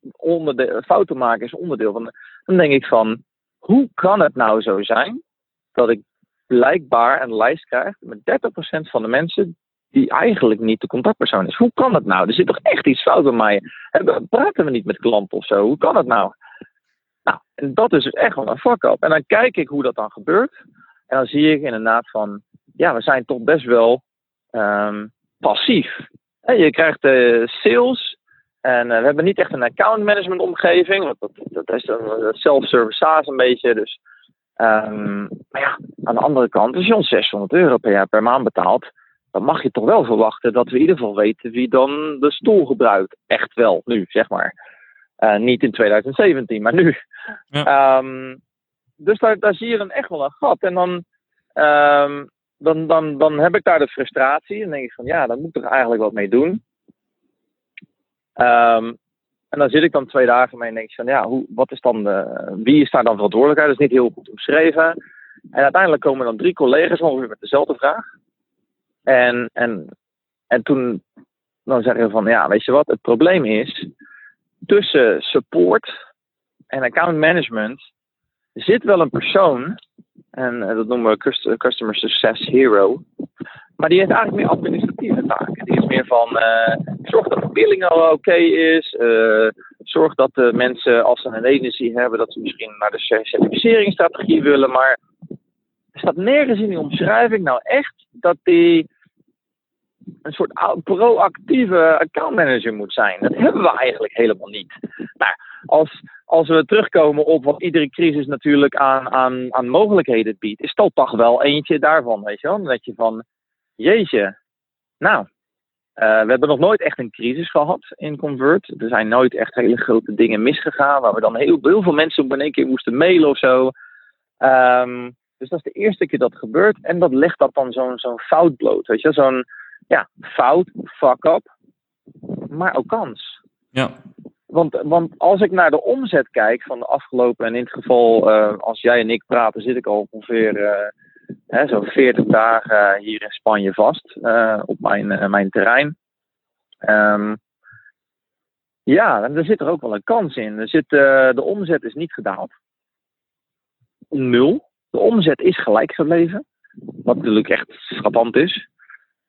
fouten maken is onderdeel van. Dan denk ik van, hoe kan het nou zo zijn dat ik blijkbaar een lijst krijg met 30% van de mensen die eigenlijk niet de contactpersoon is. Hoe kan dat nou? Er zit toch echt iets fout bij mij? Praten we niet met klanten of zo? Hoe kan dat nou? Nou, en dat is dus echt wel een fuck-up. En dan kijk ik hoe dat dan gebeurt. En dan zie ik inderdaad van, ja, we zijn toch best wel um, passief. je krijgt uh, sales en uh, we hebben niet echt een account management omgeving. Want dat, dat is een self-service SaaS een beetje. Dus, um, maar ja, aan de andere kant, als je ons 600 euro per jaar per maand betaalt, dan mag je toch wel verwachten dat we in ieder geval weten wie dan de stoel gebruikt. Echt wel, nu, zeg maar. Uh, niet in 2017, maar nu. Ja. Um, dus daar, daar zie je dan echt wel een gat. En dan, um, dan, dan, dan heb ik daar de frustratie. En denk ik van ja, daar moet ik er eigenlijk wat mee doen. Um, en dan zit ik dan twee dagen mee en denk ik van ja, hoe, wat is dan de, wie is daar dan verantwoordelijkheid? Dat is niet heel goed omschreven. En uiteindelijk komen dan drie collega's ongeveer met dezelfde vraag. En, en, en toen dan zeggen we van ja, weet je wat, het probleem is tussen support en account management zit wel een persoon, en eh, dat noemen we Customer Success Hero, maar die heeft eigenlijk meer administratieve taken. Die is meer van uh, zorg dat de billing al oké is, uh, zorg dat de mensen als ze een agency hebben, dat ze misschien naar de certificeringsstrategie willen, maar er staat nergens in die omschrijving nou echt dat die een soort proactieve accountmanager moet zijn. Dat hebben we eigenlijk helemaal niet. Nou, als, als we terugkomen op wat iedere crisis natuurlijk aan, aan, aan mogelijkheden biedt, is dat toch wel eentje daarvan, weet je wel? Denk je van, jeetje, nou, uh, we hebben nog nooit echt een crisis gehad in Convert. Er zijn nooit echt hele grote dingen misgegaan, waar we dan heel, heel veel mensen op een keer moesten mailen of zo. Um, dus dat is de eerste keer dat gebeurt. En dat legt dat dan zo'n zo'n fout bloot. Weet je, zo'n ja, fout, fuck up, maar ook kans. Ja. Want, want als ik naar de omzet kijk van de afgelopen, en in het geval uh, als jij en ik praten, zit ik al ongeveer uh, zo'n 40 dagen hier in Spanje vast uh, op mijn, mijn terrein. Um, ja, en er zit er ook wel een kans in. Er zit, de omzet is niet gedaald. Nul. De omzet is gelijk gebleven. Wat natuurlijk echt frappant is.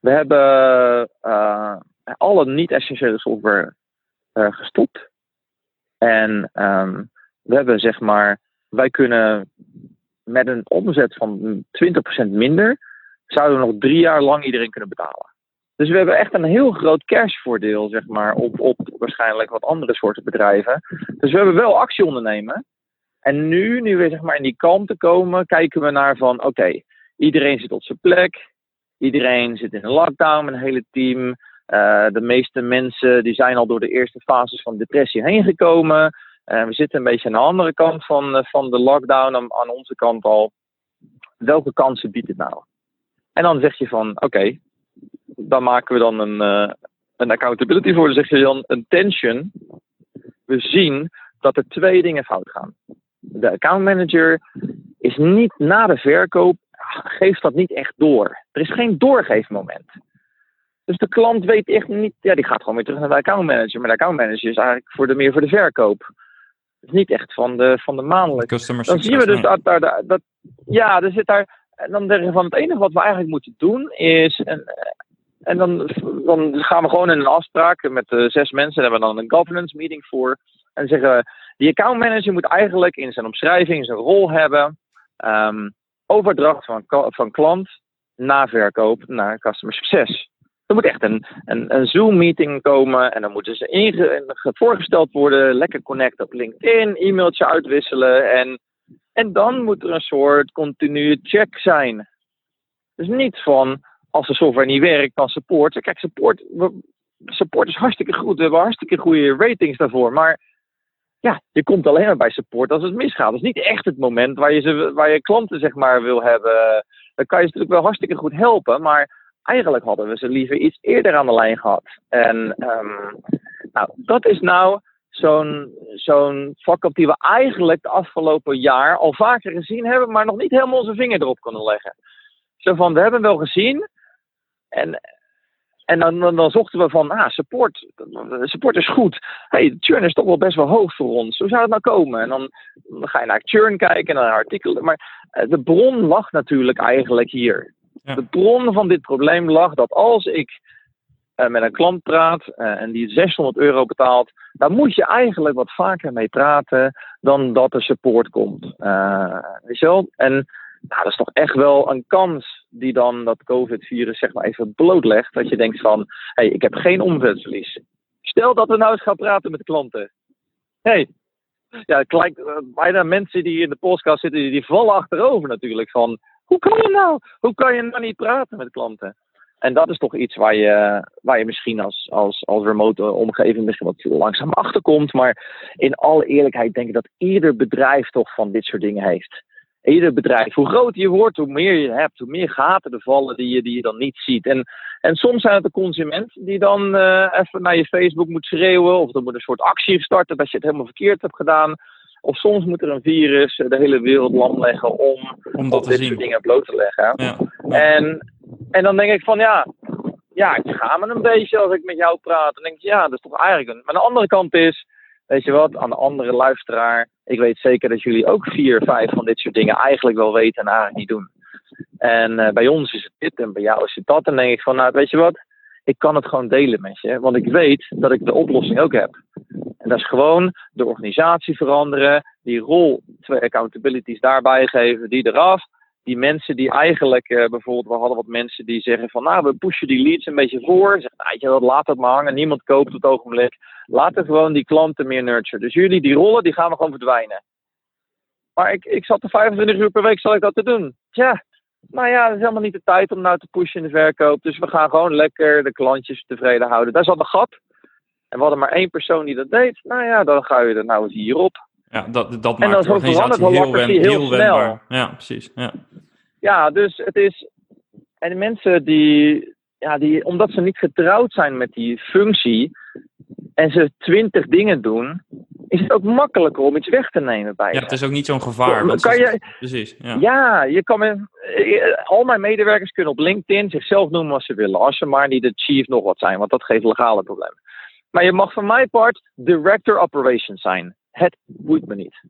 We hebben uh, alle niet-essentiële software uh, gestopt. En um, we hebben zeg maar, wij kunnen met een omzet van 20% minder, zouden we nog drie jaar lang iedereen kunnen betalen. Dus we hebben echt een heel groot cashvoordeel, zeg maar, op, op waarschijnlijk wat andere soorten bedrijven. Dus we hebben wel actie ondernemen. En nu, nu we zeg maar in die kanten komen, kijken we naar van oké, iedereen zit op zijn plek. Iedereen zit in een lockdown, een hele team. Uh, de meeste mensen die zijn al door de eerste fases van depressie heen gekomen. We zitten een beetje aan de andere kant van, uh, van de lockdown, aan, aan, onze kant al. Welke kansen biedt het nou? En dan zeg je van, oké, dan maken we dan een, een accountability voor. Dan zeg je dan een tension. We zien dat er twee dingen fout gaan. De account manager is niet na de verkoop geeft dat niet echt door. Er is geen doorgeefmoment. Dus de klant weet echt niet, ja, die gaat gewoon weer terug naar de accountmanager. Maar de accountmanager is eigenlijk voor de, meer voor de verkoop. is niet echt van de, van de maandelijks. Dan zien we dus dat, dat, dat, ja, er zit daar, en dan zeggen van het enige wat we eigenlijk moeten doen is, en, en dan, dan gaan we gewoon in een afspraak met zes mensen, daar hebben we dan een governance meeting voor. En zeggen we, die accountmanager moet eigenlijk in zijn omschrijving zijn rol hebben. Um, overdracht van, van klant naar verkoop naar customer succes. Er moet echt een, een, een Zoom-meeting komen en dan moeten ze inge, voorgesteld worden. Lekker connect op LinkedIn, e-mailtje uitwisselen. En, en dan moet er een soort continue check zijn. Dus niet van als de software niet werkt, dan support. Kijk, support, support is hartstikke goed. We hebben hartstikke goede ratings daarvoor. Maar ja, je komt alleen maar bij support als het misgaat. Dat is niet echt het moment waar je, waar je klanten zeg maar wil hebben. Dan kan je ze natuurlijk wel hartstikke goed helpen, maar eigenlijk hadden we ze liever iets eerder aan de lijn gehad. En um, nou, dat is nou zo'n zo'n fuck-up die we eigenlijk de afgelopen jaar al vaker gezien hebben, maar nog niet helemaal onze vinger erop kunnen leggen. Zo van, we hebben wel gezien. En, en dan, dan, dan zochten we van, ah, support, support is goed. hey, churn is toch wel best wel hoog voor ons. Hoe zou het nou komen? En dan, dan ga je naar churn kijken en naar artikelen. Maar eh, de bron lag natuurlijk eigenlijk hier. Ja. De bron van dit probleem lag dat als ik eh, met een klant praat eh, en die 600 euro betaalt, dan moet je eigenlijk wat vaker mee praten dan dat er support komt. Eh, weet je wel? En nou, dat is toch echt wel een kans die dan dat COVID-virus zeg maar even blootlegt. Dat je denkt van, hé, hey, ik heb geen omzetverlies. Stel dat we nou eens gaan praten met klanten. Hé, hey, ja, het uh, bijna mensen die in de podcast zitten, die, vallen achterover natuurlijk. Van, hoe kan je nou? Hoe kan je nou niet praten met klanten? En dat is toch iets waar je, waar je misschien als, als, als remote omgeving misschien wat langzaam achterkomt. Maar in alle eerlijkheid denk ik dat ieder bedrijf toch van dit soort dingen heeft. Ieder bedrijf. Hoe groter je wordt, hoe meer je hebt, hoe meer gaten er vallen die je, die je dan niet ziet. En, en soms zijn het de consument die dan uh, even naar je Facebook moet schreeuwen. Of er moet een soort actie starten dat je het helemaal verkeerd hebt gedaan. Of soms moet er een virus de hele wereld lam leggen om, om dat dit zien. soort dingen bloot te leggen. Ja. En, en dan denk ik van ja, ja, ik schaam me een beetje als ik met jou praat. Dan denk ik, ja, dat is toch eigenlijk een. Maar aan de andere kant is, weet je wat, aan de andere luisteraar, ik weet zeker dat jullie ook vier, vijf van dit soort dingen eigenlijk wel weten en eigenlijk niet doen. En uh, bij ons is het dit en bij jou is het dat. En denk ik van, nou, weet je wat, ik kan het gewoon delen met je. Want ik weet dat ik de oplossing ook heb. En dat is gewoon de organisatie veranderen, die rol, twee accountabilities daarbij geven, die eraf. Die mensen die eigenlijk, uh, bijvoorbeeld, we hadden wat mensen die zeggen van, nou, we pushen die leads een beetje voor. Zeggen, nou, je, dat laat het maar hangen, niemand koopt op het ogenblik. Laten gewoon die klanten meer nurturen. Dus jullie, die rollen, die gaan we gewoon verdwijnen. Maar ik, ik zat er 25 uur per week, zal ik dat te doen? Tja, nou ja, dat is helemaal niet de tijd om nou te pushen in de verkoop. Dus we gaan gewoon lekker de klantjes tevreden houden. Daar zat een gat. En we hadden maar één persoon die dat deed. Nou ja, dan ga je er nou eens hierop. Ja, dat, dat en maakt de organisatie heel, wen, heel, heel snel. wendbaar. Ja, precies. Ja. ja, dus het is... En de mensen die, ja, die... Omdat ze niet getrouwd zijn met die functie... en ze twintig dingen doen... is het ook makkelijker om iets weg te nemen bij Ja, het is ook niet zo'n gevaar. kan ze- je, Precies, ja. ja, je kan eh, al mijn medewerkers kunnen op LinkedIn zichzelf noemen wat ze willen. Als ze maar niet de chief nog wat zijn, want dat geeft legale problemen. Maar je mag van mijn part director operations zijn. Het boeit me niet.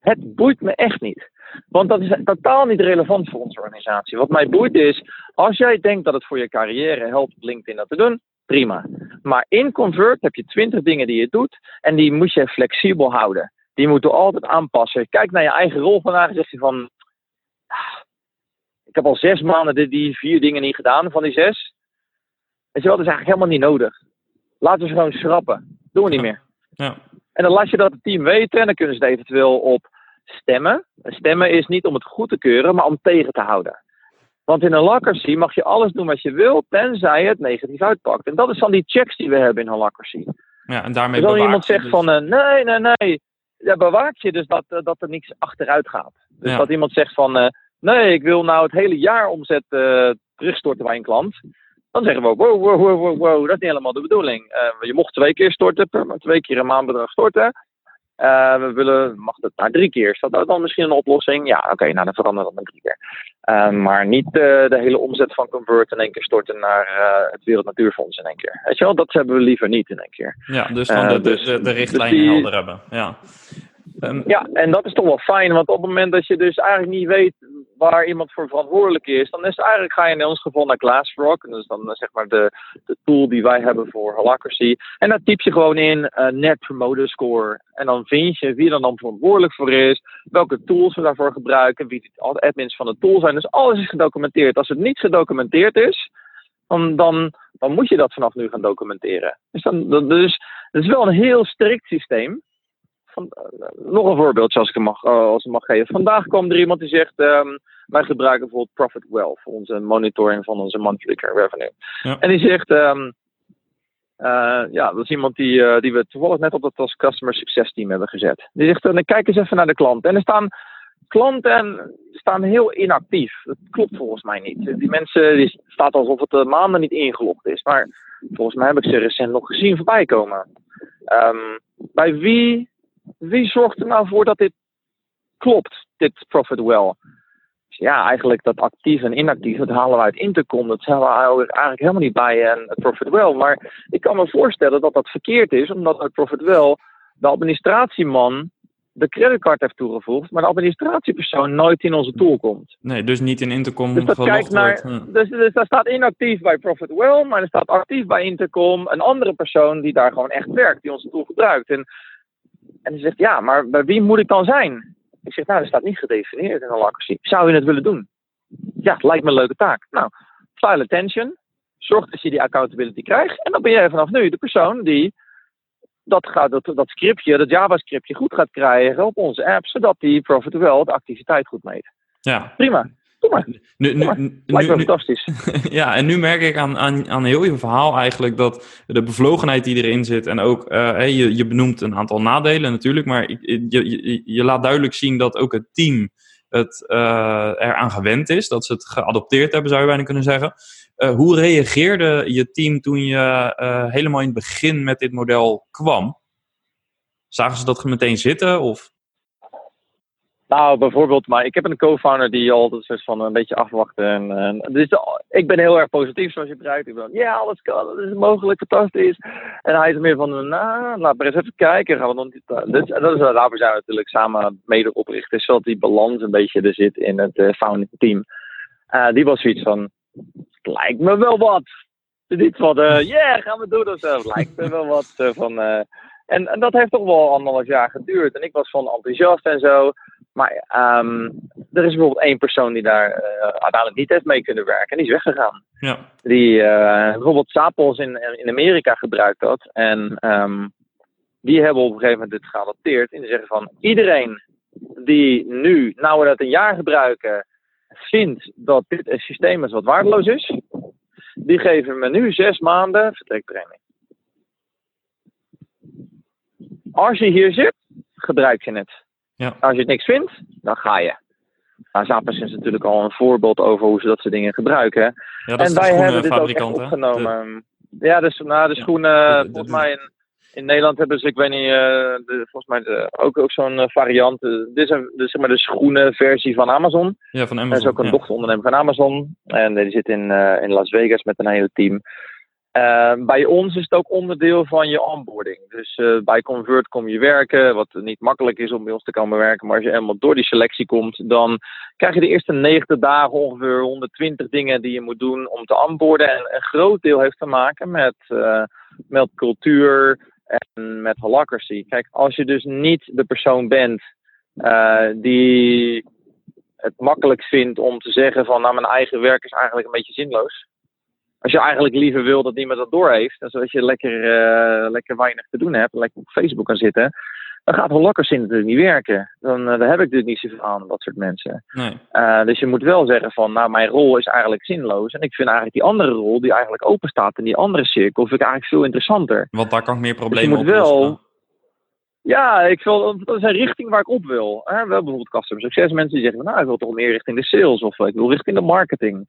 Het boeit me echt niet. Want dat is totaal niet relevant voor onze organisatie. Wat mij boeit is, als jij denkt dat het voor je carrière helpt LinkedIn dat te doen, prima. Maar in Convert heb je twintig dingen die je doet en die moet je flexibel houden. Die moeten we altijd aanpassen. Kijk naar je eigen rol vandaag en zeg je van, "Ah, ik heb al zes maanden die, die vier dingen niet gedaan van die zes. Weet je wel, dat is eigenlijk helemaal niet nodig. Laten we ze gewoon schrappen. Doen we niet meer. Ja. En dan laat je dat het team weten en dan kunnen ze het eventueel op stemmen. Stemmen is niet om het goed te keuren, maar om tegen te houden. Want in een lacracy mag je alles doen wat je wil, tenzij het negatief uitpakt. En dat is dan die checks die we hebben in een lacracy. ja, en daarmee Dus bewaakt iemand zegt dus- van, eh, nee, nee, nee. Ja, bewaak je dus dat, eh, dat er niks achteruit gaat. Dus Ja. dat iemand zegt van, eh, nee, ik wil nou het hele jaar omzet terugstorten bij een klant. Dan zeggen we, wow, wow, wow, wow, wow, dat is niet helemaal de bedoeling. Eh, je mocht twee keer storten, per, twee keer een maandbedrag storten. Eh, we willen, mag het naar drie keer. Is dat dan misschien een oplossing? Ja, oké, nou dan veranderen we dat naar drie keer. Eh, maar niet de hele omzet van Convert in één keer storten naar het Wereld Natuurfonds in één keer. Weet je wel, dat hebben we liever niet in één keer. Ja, dus dan de, dus- de, de dus richtlijnen die- helder hebben. Ja. Ehm, Ja, en dat is toch wel fijn, want op het moment dat je dus eigenlijk niet weet waar iemand voor verantwoordelijk is, dan is eigenlijk, ga je in ons geval naar Glassrock, is dan eh, zeg maar de, de tool die wij hebben voor Holacracy. En daar typ je gewoon in eh, Net Promoter Score. En dan vind je wie er dan verantwoordelijk voor is, welke tools we daarvoor gebruiken, wie de admins van de tool zijn. Dus alles is gedocumenteerd. Als het niet gedocumenteerd is, dan, dan, dan moet je dat vanaf nu gaan documenteren. Dus, dan, dus het is wel een heel strikt systeem. Van, eh, nog een voorbeeld, als ik hem mag, eh, als ik mag geven. Vandaag kwam er iemand die zegt: ehm, Wij gebruiken bijvoorbeeld Profit voor onze monitoring van onze monthly revenue. Ja. En die zegt: ehm, eh, Ja, dat is iemand die, die we toevallig net op dat als Customer Success Team hebben gezet. Die zegt: eh, Kijk eens even naar de klant. En er staan klanten staan heel inactief. Dat klopt volgens mij niet. Die mensen die staat alsof het maanden niet ingelogd is. Maar Volgens mij heb ik ze recent nog gezien voorbij komen. Ehm, bij wie, wie zorgt er nou voor dat dit klopt, dit profit well? Dus ja, eigenlijk dat actief en inactief, dat halen we uit intercom. Dat halen we eigenlijk helemaal niet bij en het profit well. Maar ik kan me voorstellen dat dat verkeerd is, omdat het profit well de administratieman de creditcard heeft toegevoegd, maar de administratiepersoon nooit in onze tool komt. Nee, dus niet in Intercom dus dat kijkt naar, wordt. Dus, dus daar staat inactief bij Profit Well, maar er staat actief bij Intercom een andere persoon die daar gewoon echt werkt, die onze tool gebruikt. En, en die zegt, ja, maar bij wie moet ik dan zijn? Ik zeg, nou, dat staat niet gedefinieerd in Holacracy. Zou je het willen doen? Ja, lijkt me een leuke taak. Nou, file attention. Zorg dat je die accountability krijgt. En dan ben jij vanaf nu de persoon die dat, gaat, dat, dat scriptje, dat JavaScriptje goed gaat krijgen op onze app, zodat die Profit wel de activiteit goed meet. Ja. Prima. Doe maar. Nu, nu, nu, Lijkt me fantastisch. [LAUGHS] ja, en nu merk ik aan, aan, aan heel je verhaal eigenlijk dat de bevlogenheid die erin zit en ook, uh, je, je benoemt een aantal nadelen natuurlijk, maar je, je, je laat duidelijk zien dat ook het team het uh, eraan gewend is, dat ze het geadopteerd hebben, zou je bijna kunnen zeggen. Uh, hoe reageerde je team toen je helemaal in het begin met dit model kwam? Zagen ze dat meteen zitten? Of? Nou, bijvoorbeeld, maar ik heb een co-founder die altijd zegt van een beetje afwachten. En, en, dus ik ben heel erg positief, zoals je begrijpt. Ik ben, ja, alles kan, dat is mogelijk, fantastisch. En hij is meer van, nou, laat maar eens even kijken. Gaan we nog niet, dus, dat is, daarvoor zijn we natuurlijk samen mede oprichters, zodat die balans een beetje er zit in het uh, founding team. Die was zoiets van, het lijkt me wel wat. Niet van, ja, uh, yeah, gaan we doen of zo. Het lijkt me wel wat. van, en, en, dat heeft toch wel anderhalf jaar geduurd. En ik was van enthousiast en zo. Maar um, er is bijvoorbeeld één persoon die daar uh, uiteindelijk niet heeft mee kunnen werken. En die is weggegaan. Ja. Die uh, bijvoorbeeld Sapos in, in Amerika gebruikt dat. En um, die hebben op een gegeven moment dit geadopteerd. En die zeggen van iedereen die nu, nou we dat een jaar gebruiken, vindt dat dit een systeem is wat waardeloos is. Die geven me nu zes maanden vertrekpremie. Als je hier zit, gebruik je het. Ja. Als je niks vindt, dan ga je. Nou, Zappers is natuurlijk al een voorbeeld over hoe ze dat soort dingen gebruiken. Ja, en wij hebben dit ook echt opgenomen. De... Ja, dus nou, de schoenen, de- de- volgens mij in, in Nederland hebben ze, ik weet niet, eh, volgens mij ook, ook zo'n eh, variant. Eh, dit is een, de, zeg maar de schoenenversie van Amazon. Ja, van Amazon. is ook een ja. dochterondernemer van Amazon. En die zit in, in Las Vegas met een hele team. Eh, bij ons is het ook onderdeel van je onboarding. Dus eh, bij Convert kom je werken, wat niet makkelijk is om bij ons te komen werken. Maar als je helemaal door die selectie komt, dan krijg je de eerste 90 dagen ongeveer 120 dingen die je moet doen om te onboarden. En een groot deel heeft te maken met, eh, met cultuur en met holacracy. Kijk, als je dus niet de persoon bent eh, die het makkelijk vindt om te zeggen van nou mijn eigen werk is eigenlijk een beetje zinloos. Als je eigenlijk liever wil dat niemand dat doorheeft, en zodat je lekker, eh, lekker weinig te doen hebt, lekker op Facebook kan zitten, dan gaat Holacracy natuurlijk niet werken. Dan, eh, daar heb ik natuurlijk niet zoveel aan, dat soort mensen. Nee. Uh, dus je moet wel zeggen van, nou mijn rol is eigenlijk zinloos. En ik vind eigenlijk die andere rol, die eigenlijk open staat in die andere cirkel, vind ik eigenlijk veel interessanter. Want daar kan ik meer Dus je problemen moet wel, ja, ik wil, dat is een richting waar ik op wil. Hè? We hebben bijvoorbeeld customer succes mensen die zeggen, nou ik wil toch meer richting de sales of ik wil richting de marketing.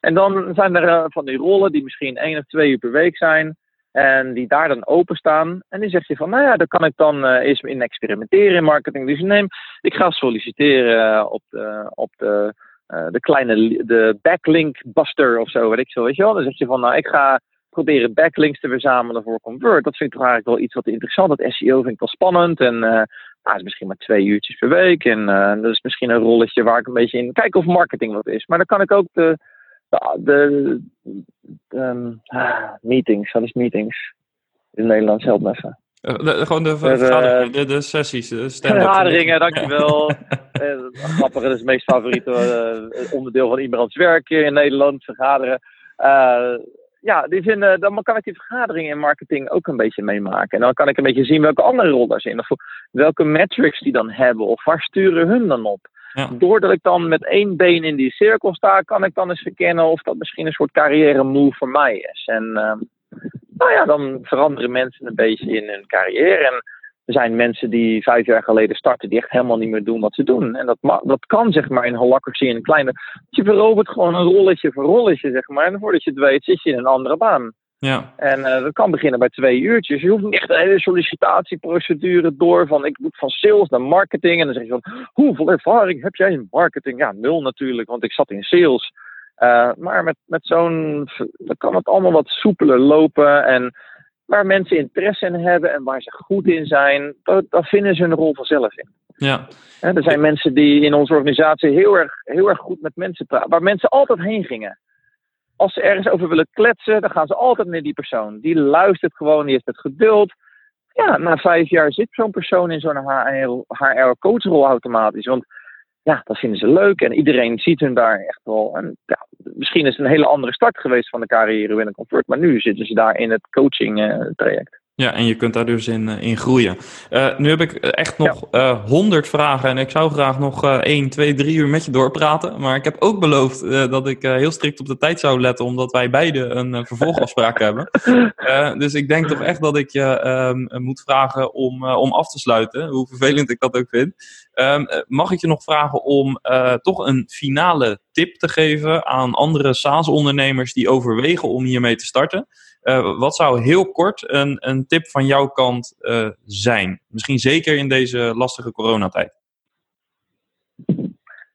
En dan zijn er uh, van die rollen die misschien één of twee uur per week zijn. En die daar dan openstaan. En die zeg je van, nou ja, daar kan ik dan uh, eens in experimenteren in marketing. Dus neem, ik ga solliciteren uh, op de, op de, de kleine de backlink buster of zo, weet ik zo, weet je wel. Dan zeg je van, nou, ik ga proberen backlinks te verzamelen voor Convert. Dat vind ik toch eigenlijk wel iets wat interessant. Dat SEO vind ik wel spannend. En uh, nou, is misschien maar twee uurtjes per week. En dat is misschien een rolletje waar ik een beetje in kijk of marketing wat is. Maar dan kan ik ook de, de, de, de um, meetings, wat is meetings? In het Nederlands, help me even. De, gewoon de, vergaderingen, de, de sessies, de stand-up. Vergaderingen, dankjewel. [LAUGHS] Eh, grappig, dat is het meest favoriete eh, onderdeel van iemands werk hier in Nederland, vergaderen. Uh, ja, die vinden, dan kan ik die vergaderingen in marketing ook een beetje meemaken. En dan kan ik een beetje zien welke andere rollen er zijn. Of welke metrics die dan hebben. Of waar sturen hun dan op. Ja. Doordat ik dan met één been in die cirkel sta, kan ik dan eens verkennen of dat misschien een soort carrière move voor mij is. En uh, nou ja, dan veranderen mensen een beetje in hun carrière. En er zijn mensen die vijf jaar geleden starten, die echt helemaal niet meer doen wat ze doen. En dat, dat kan zeg maar in holacracy in een kleine. Je verovert gewoon een rolletje voor rolletje, zeg maar. En voordat je het weet, zit je in een andere baan. Ja. En dat kan beginnen bij twee uurtjes. Je hoeft niet echt een hele sollicitatieprocedure door van ik moet van sales naar marketing. En dan zeg je van hoeveel ervaring heb jij in marketing? Ja, nul natuurlijk, want ik zat in sales. maar met, met zo'n, dan kan het allemaal wat soepeler lopen. En waar mensen interesse in hebben en waar ze goed in zijn, daar vinden ze hun rol vanzelf in. Ja. er zijn mensen die in onze organisatie heel erg, heel erg goed met mensen praten, waar mensen altijd heen gingen. Als ze ergens over willen kletsen, dan gaan ze altijd naar die persoon. Die luistert gewoon, die heeft het geduld. Ja, na vijf jaar zit zo'n persoon in zo'n HR-coachrol automatisch. Want ja, dat vinden ze leuk en iedereen ziet hun daar echt wel. En ja, misschien is het een hele andere start geweest van de carrière binnen Comfort, maar nu zitten ze daar in het coaching uh, traject. Ja, en je kunt daar dus in, eh, in groeien. Uh, nu heb ik echt nog honderd vragen en ik zou graag nog uh, 1, 2, 3 uur met je doorpraten. Maar ik heb ook beloofd dat ik heel strikt op de tijd zou letten, omdat wij beide een vervolgafspraak [LAUGHS] hebben. dus ik denk toch echt dat ik je ehm, moet vragen om, om af te sluiten, hoe vervelend ik dat ook vind. Um, mag ik je nog vragen om toch een finale tip te geven aan andere SaaS-ondernemers die overwegen om hiermee te starten? Uh, wat zou heel kort een, een tip van jouw kant uh, zijn? Misschien zeker in deze lastige coronatijd.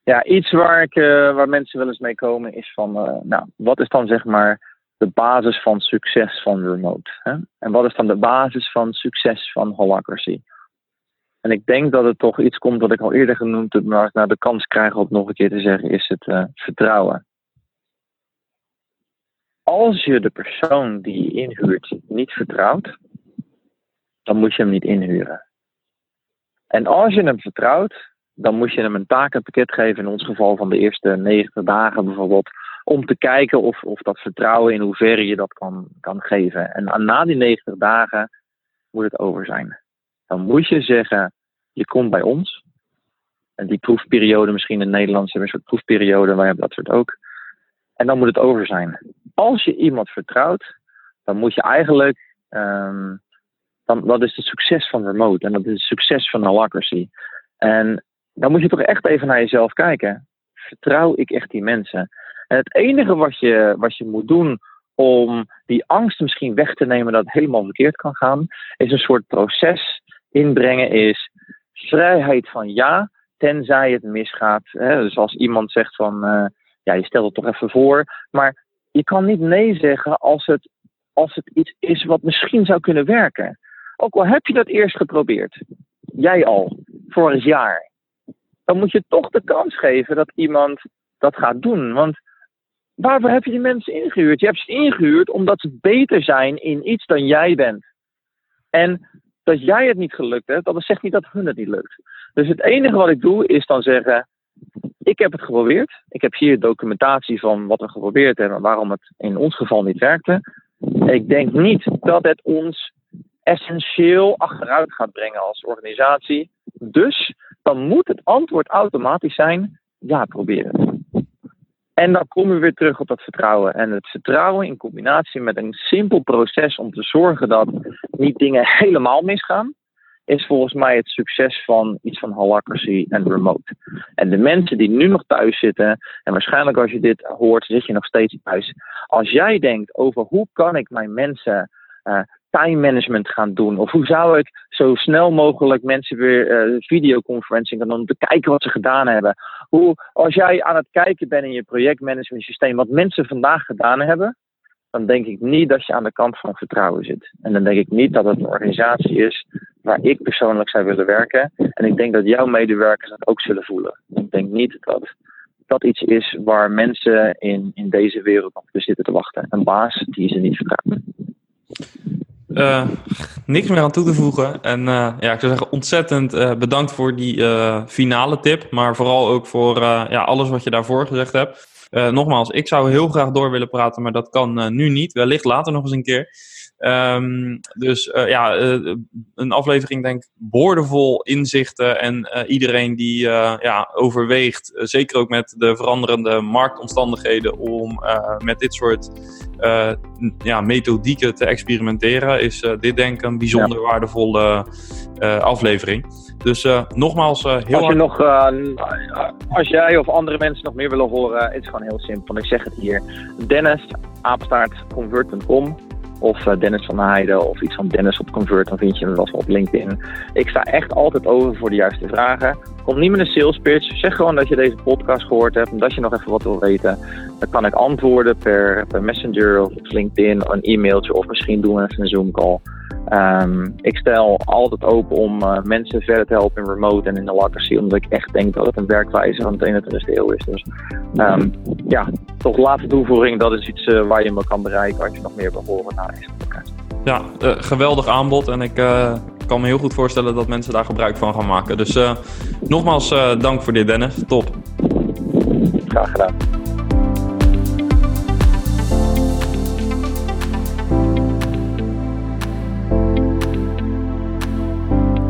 Ja, iets waar, ik, uh, waar mensen wel eens mee komen is van, nou, wat is dan zeg maar de basis van succes van remote? Hè? En wat is dan de basis van succes van holacracy? En ik denk dat het toch iets komt wat ik al eerder genoemd heb, maar ik nou de kans krijg om het nog een keer te zeggen, is het vertrouwen als je de persoon die je inhuurt niet vertrouwt, dan moet je hem niet inhuren. En als je hem vertrouwt, dan moet je hem een takenpakket geven, in ons geval van de eerste 90 dagen bijvoorbeeld, om te kijken of, of dat vertrouwen in hoeverre je dat kan, kan geven. En na die 90 dagen moet het over zijn. Dan moet je zeggen, je komt bij ons. En die proefperiode, misschien in Nederland hebben we een soort proefperiode, wij hebben dat soort ook. En dan moet het over zijn. Als je iemand vertrouwt, dan moet je eigenlijk. Um, dan, dat is het succes van remote en dat is het succes van holacracy. En dan moet je toch echt even naar jezelf kijken. Vertrouw ik echt die mensen? En het enige wat je, wat je moet doen om die angst misschien weg te nemen dat het helemaal verkeerd kan gaan, is een soort proces inbrengen, is vrijheid van ja, tenzij het misgaat. Dus als iemand zegt van, uh, ja, je stelt het toch even voor. Maar je kan niet nee zeggen als het, als het iets is wat misschien zou kunnen werken. Ook al heb je dat eerst geprobeerd, jij al, vorig jaar, dan moet je toch de kans geven dat iemand dat gaat doen. Want waarvoor heb je die mensen ingehuurd? Je hebt ze ingehuurd omdat ze beter zijn in iets dan jij bent. En dat jij het niet gelukt hebt, dat zegt niet dat hun het niet lukt. Dus het enige wat ik doe is dan zeggen: ik heb het geprobeerd. Ik heb hier documentatie van wat we geprobeerd hebben en waarom het in ons geval niet werkte. Ik denk niet dat het ons essentieel achteruit gaat brengen als organisatie. Dus dan moet het antwoord automatisch zijn: ja, probeer het. En dan komen we weer terug op dat vertrouwen. En het vertrouwen in combinatie met een simpel proces om te zorgen dat niet dingen [LAUGHS] helemaal misgaan, is volgens mij het succes van iets van holacracy en remote. En de mensen die nu nog thuis zitten, en waarschijnlijk als je dit hoort, zit je nog steeds thuis. Als jij denkt over hoe kan ik mijn mensen uh, time management gaan doen, of hoe zou ik zo snel mogelijk mensen weer uh, videoconferencing gaan doen om te kijken wat ze gedaan hebben. Hoe, als jij aan het kijken bent in je projectmanagement systeem wat mensen vandaag gedaan hebben, dan denk ik niet dat je aan de kant van vertrouwen zit. En dan denk ik niet dat het een organisatie is waar ik persoonlijk zou willen werken. En ik denk dat jouw medewerkers dat ook zullen voelen. Ik denk niet dat dat iets is waar mensen in, in deze wereld op zitten te wachten. Een baas die ze niet vertrouwen. Uh, niks meer aan toe te voegen. En uh, ja, ik zou zeggen ontzettend uh, bedankt voor die finale tip. Maar vooral ook voor ja, alles wat je daarvoor gezegd hebt. nogmaals, ik zou heel graag door willen praten, maar dat kan nu niet. Wellicht later nog eens een keer. Um, dus uh, ja, uh, een aflevering denk ik boordevol inzichten en uh, iedereen die ja, overweegt, zeker ook met de veranderende marktomstandigheden, om met dit soort ja, methodieken te experimenteren, is dit denk ik een bijzonder ja. waardevolle aflevering. Dus nogmaals, heel als, je nog, als jij of andere mensen nog meer willen horen, het is gewoon heel simpel. Ik zeg het hier. Dennis, apenstaart, convert.com of eh, Dennis van Heijden of iets van Dennis op Convert, dan vind je me wel op LinkedIn. Ik sta echt altijd over voor de juiste vragen. Kom niet met een sales pitch. Zeg gewoon dat je deze podcast gehoord hebt en dat je nog even wat wil weten. Dan kan ik antwoorden per, per Messenger of LinkedIn, een e-mailtje of misschien doen we even een Zoom call. Um, ik stel altijd open om uh, mensen verder te helpen in remote en in de locracy, omdat ik echt denk dat het een werkwijze van het 21ste eeuw is. Dus um, ja, toch laatste toevoeging, dat is iets uh, waar je me kan bereiken als je nog meer wil horen na deze podcast. Ja, uh, geweldig aanbod en ik kan me heel goed voorstellen dat mensen daar gebruik van gaan maken. Dus nogmaals dank voor dit Dennis, top. Graag gedaan.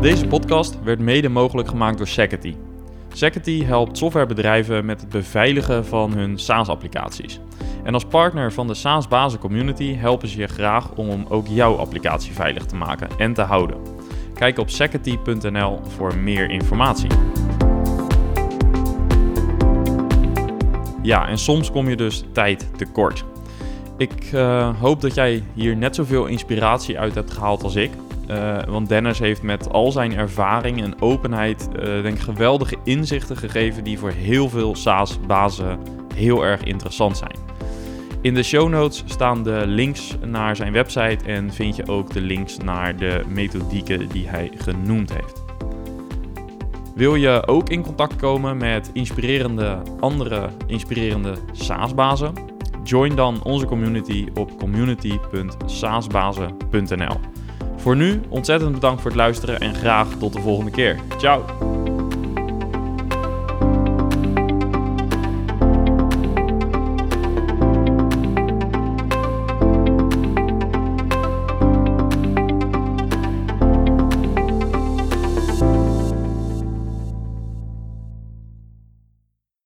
Deze podcast werd mede mogelijk gemaakt door Security. Security helpt softwarebedrijven met het beveiligen van hun SaaS-applicaties. En als partner van de SaaS Bazen Community helpen ze je graag om ook jouw applicatie veilig te maken en te houden. Kijk op security.nl voor meer informatie. Ja, en soms kom je dus tijd tekort. Ik uh, hoop dat jij hier net zoveel inspiratie uit hebt gehaald als ik. Uh, want Dennis heeft met al zijn ervaring en openheid uh, denk geweldige inzichten gegeven die voor heel veel SaaS-bazen heel erg interessant zijn. In de show notes staan de links naar zijn website en vind je ook de links naar de methodieken die hij genoemd heeft. Wil je ook in contact komen met inspirerende andere inspirerende SaaS-bazen? Join dan onze community op community.saasbazen.nl. Voor nu ontzettend bedankt voor het luisteren en graag tot de volgende keer. Ciao!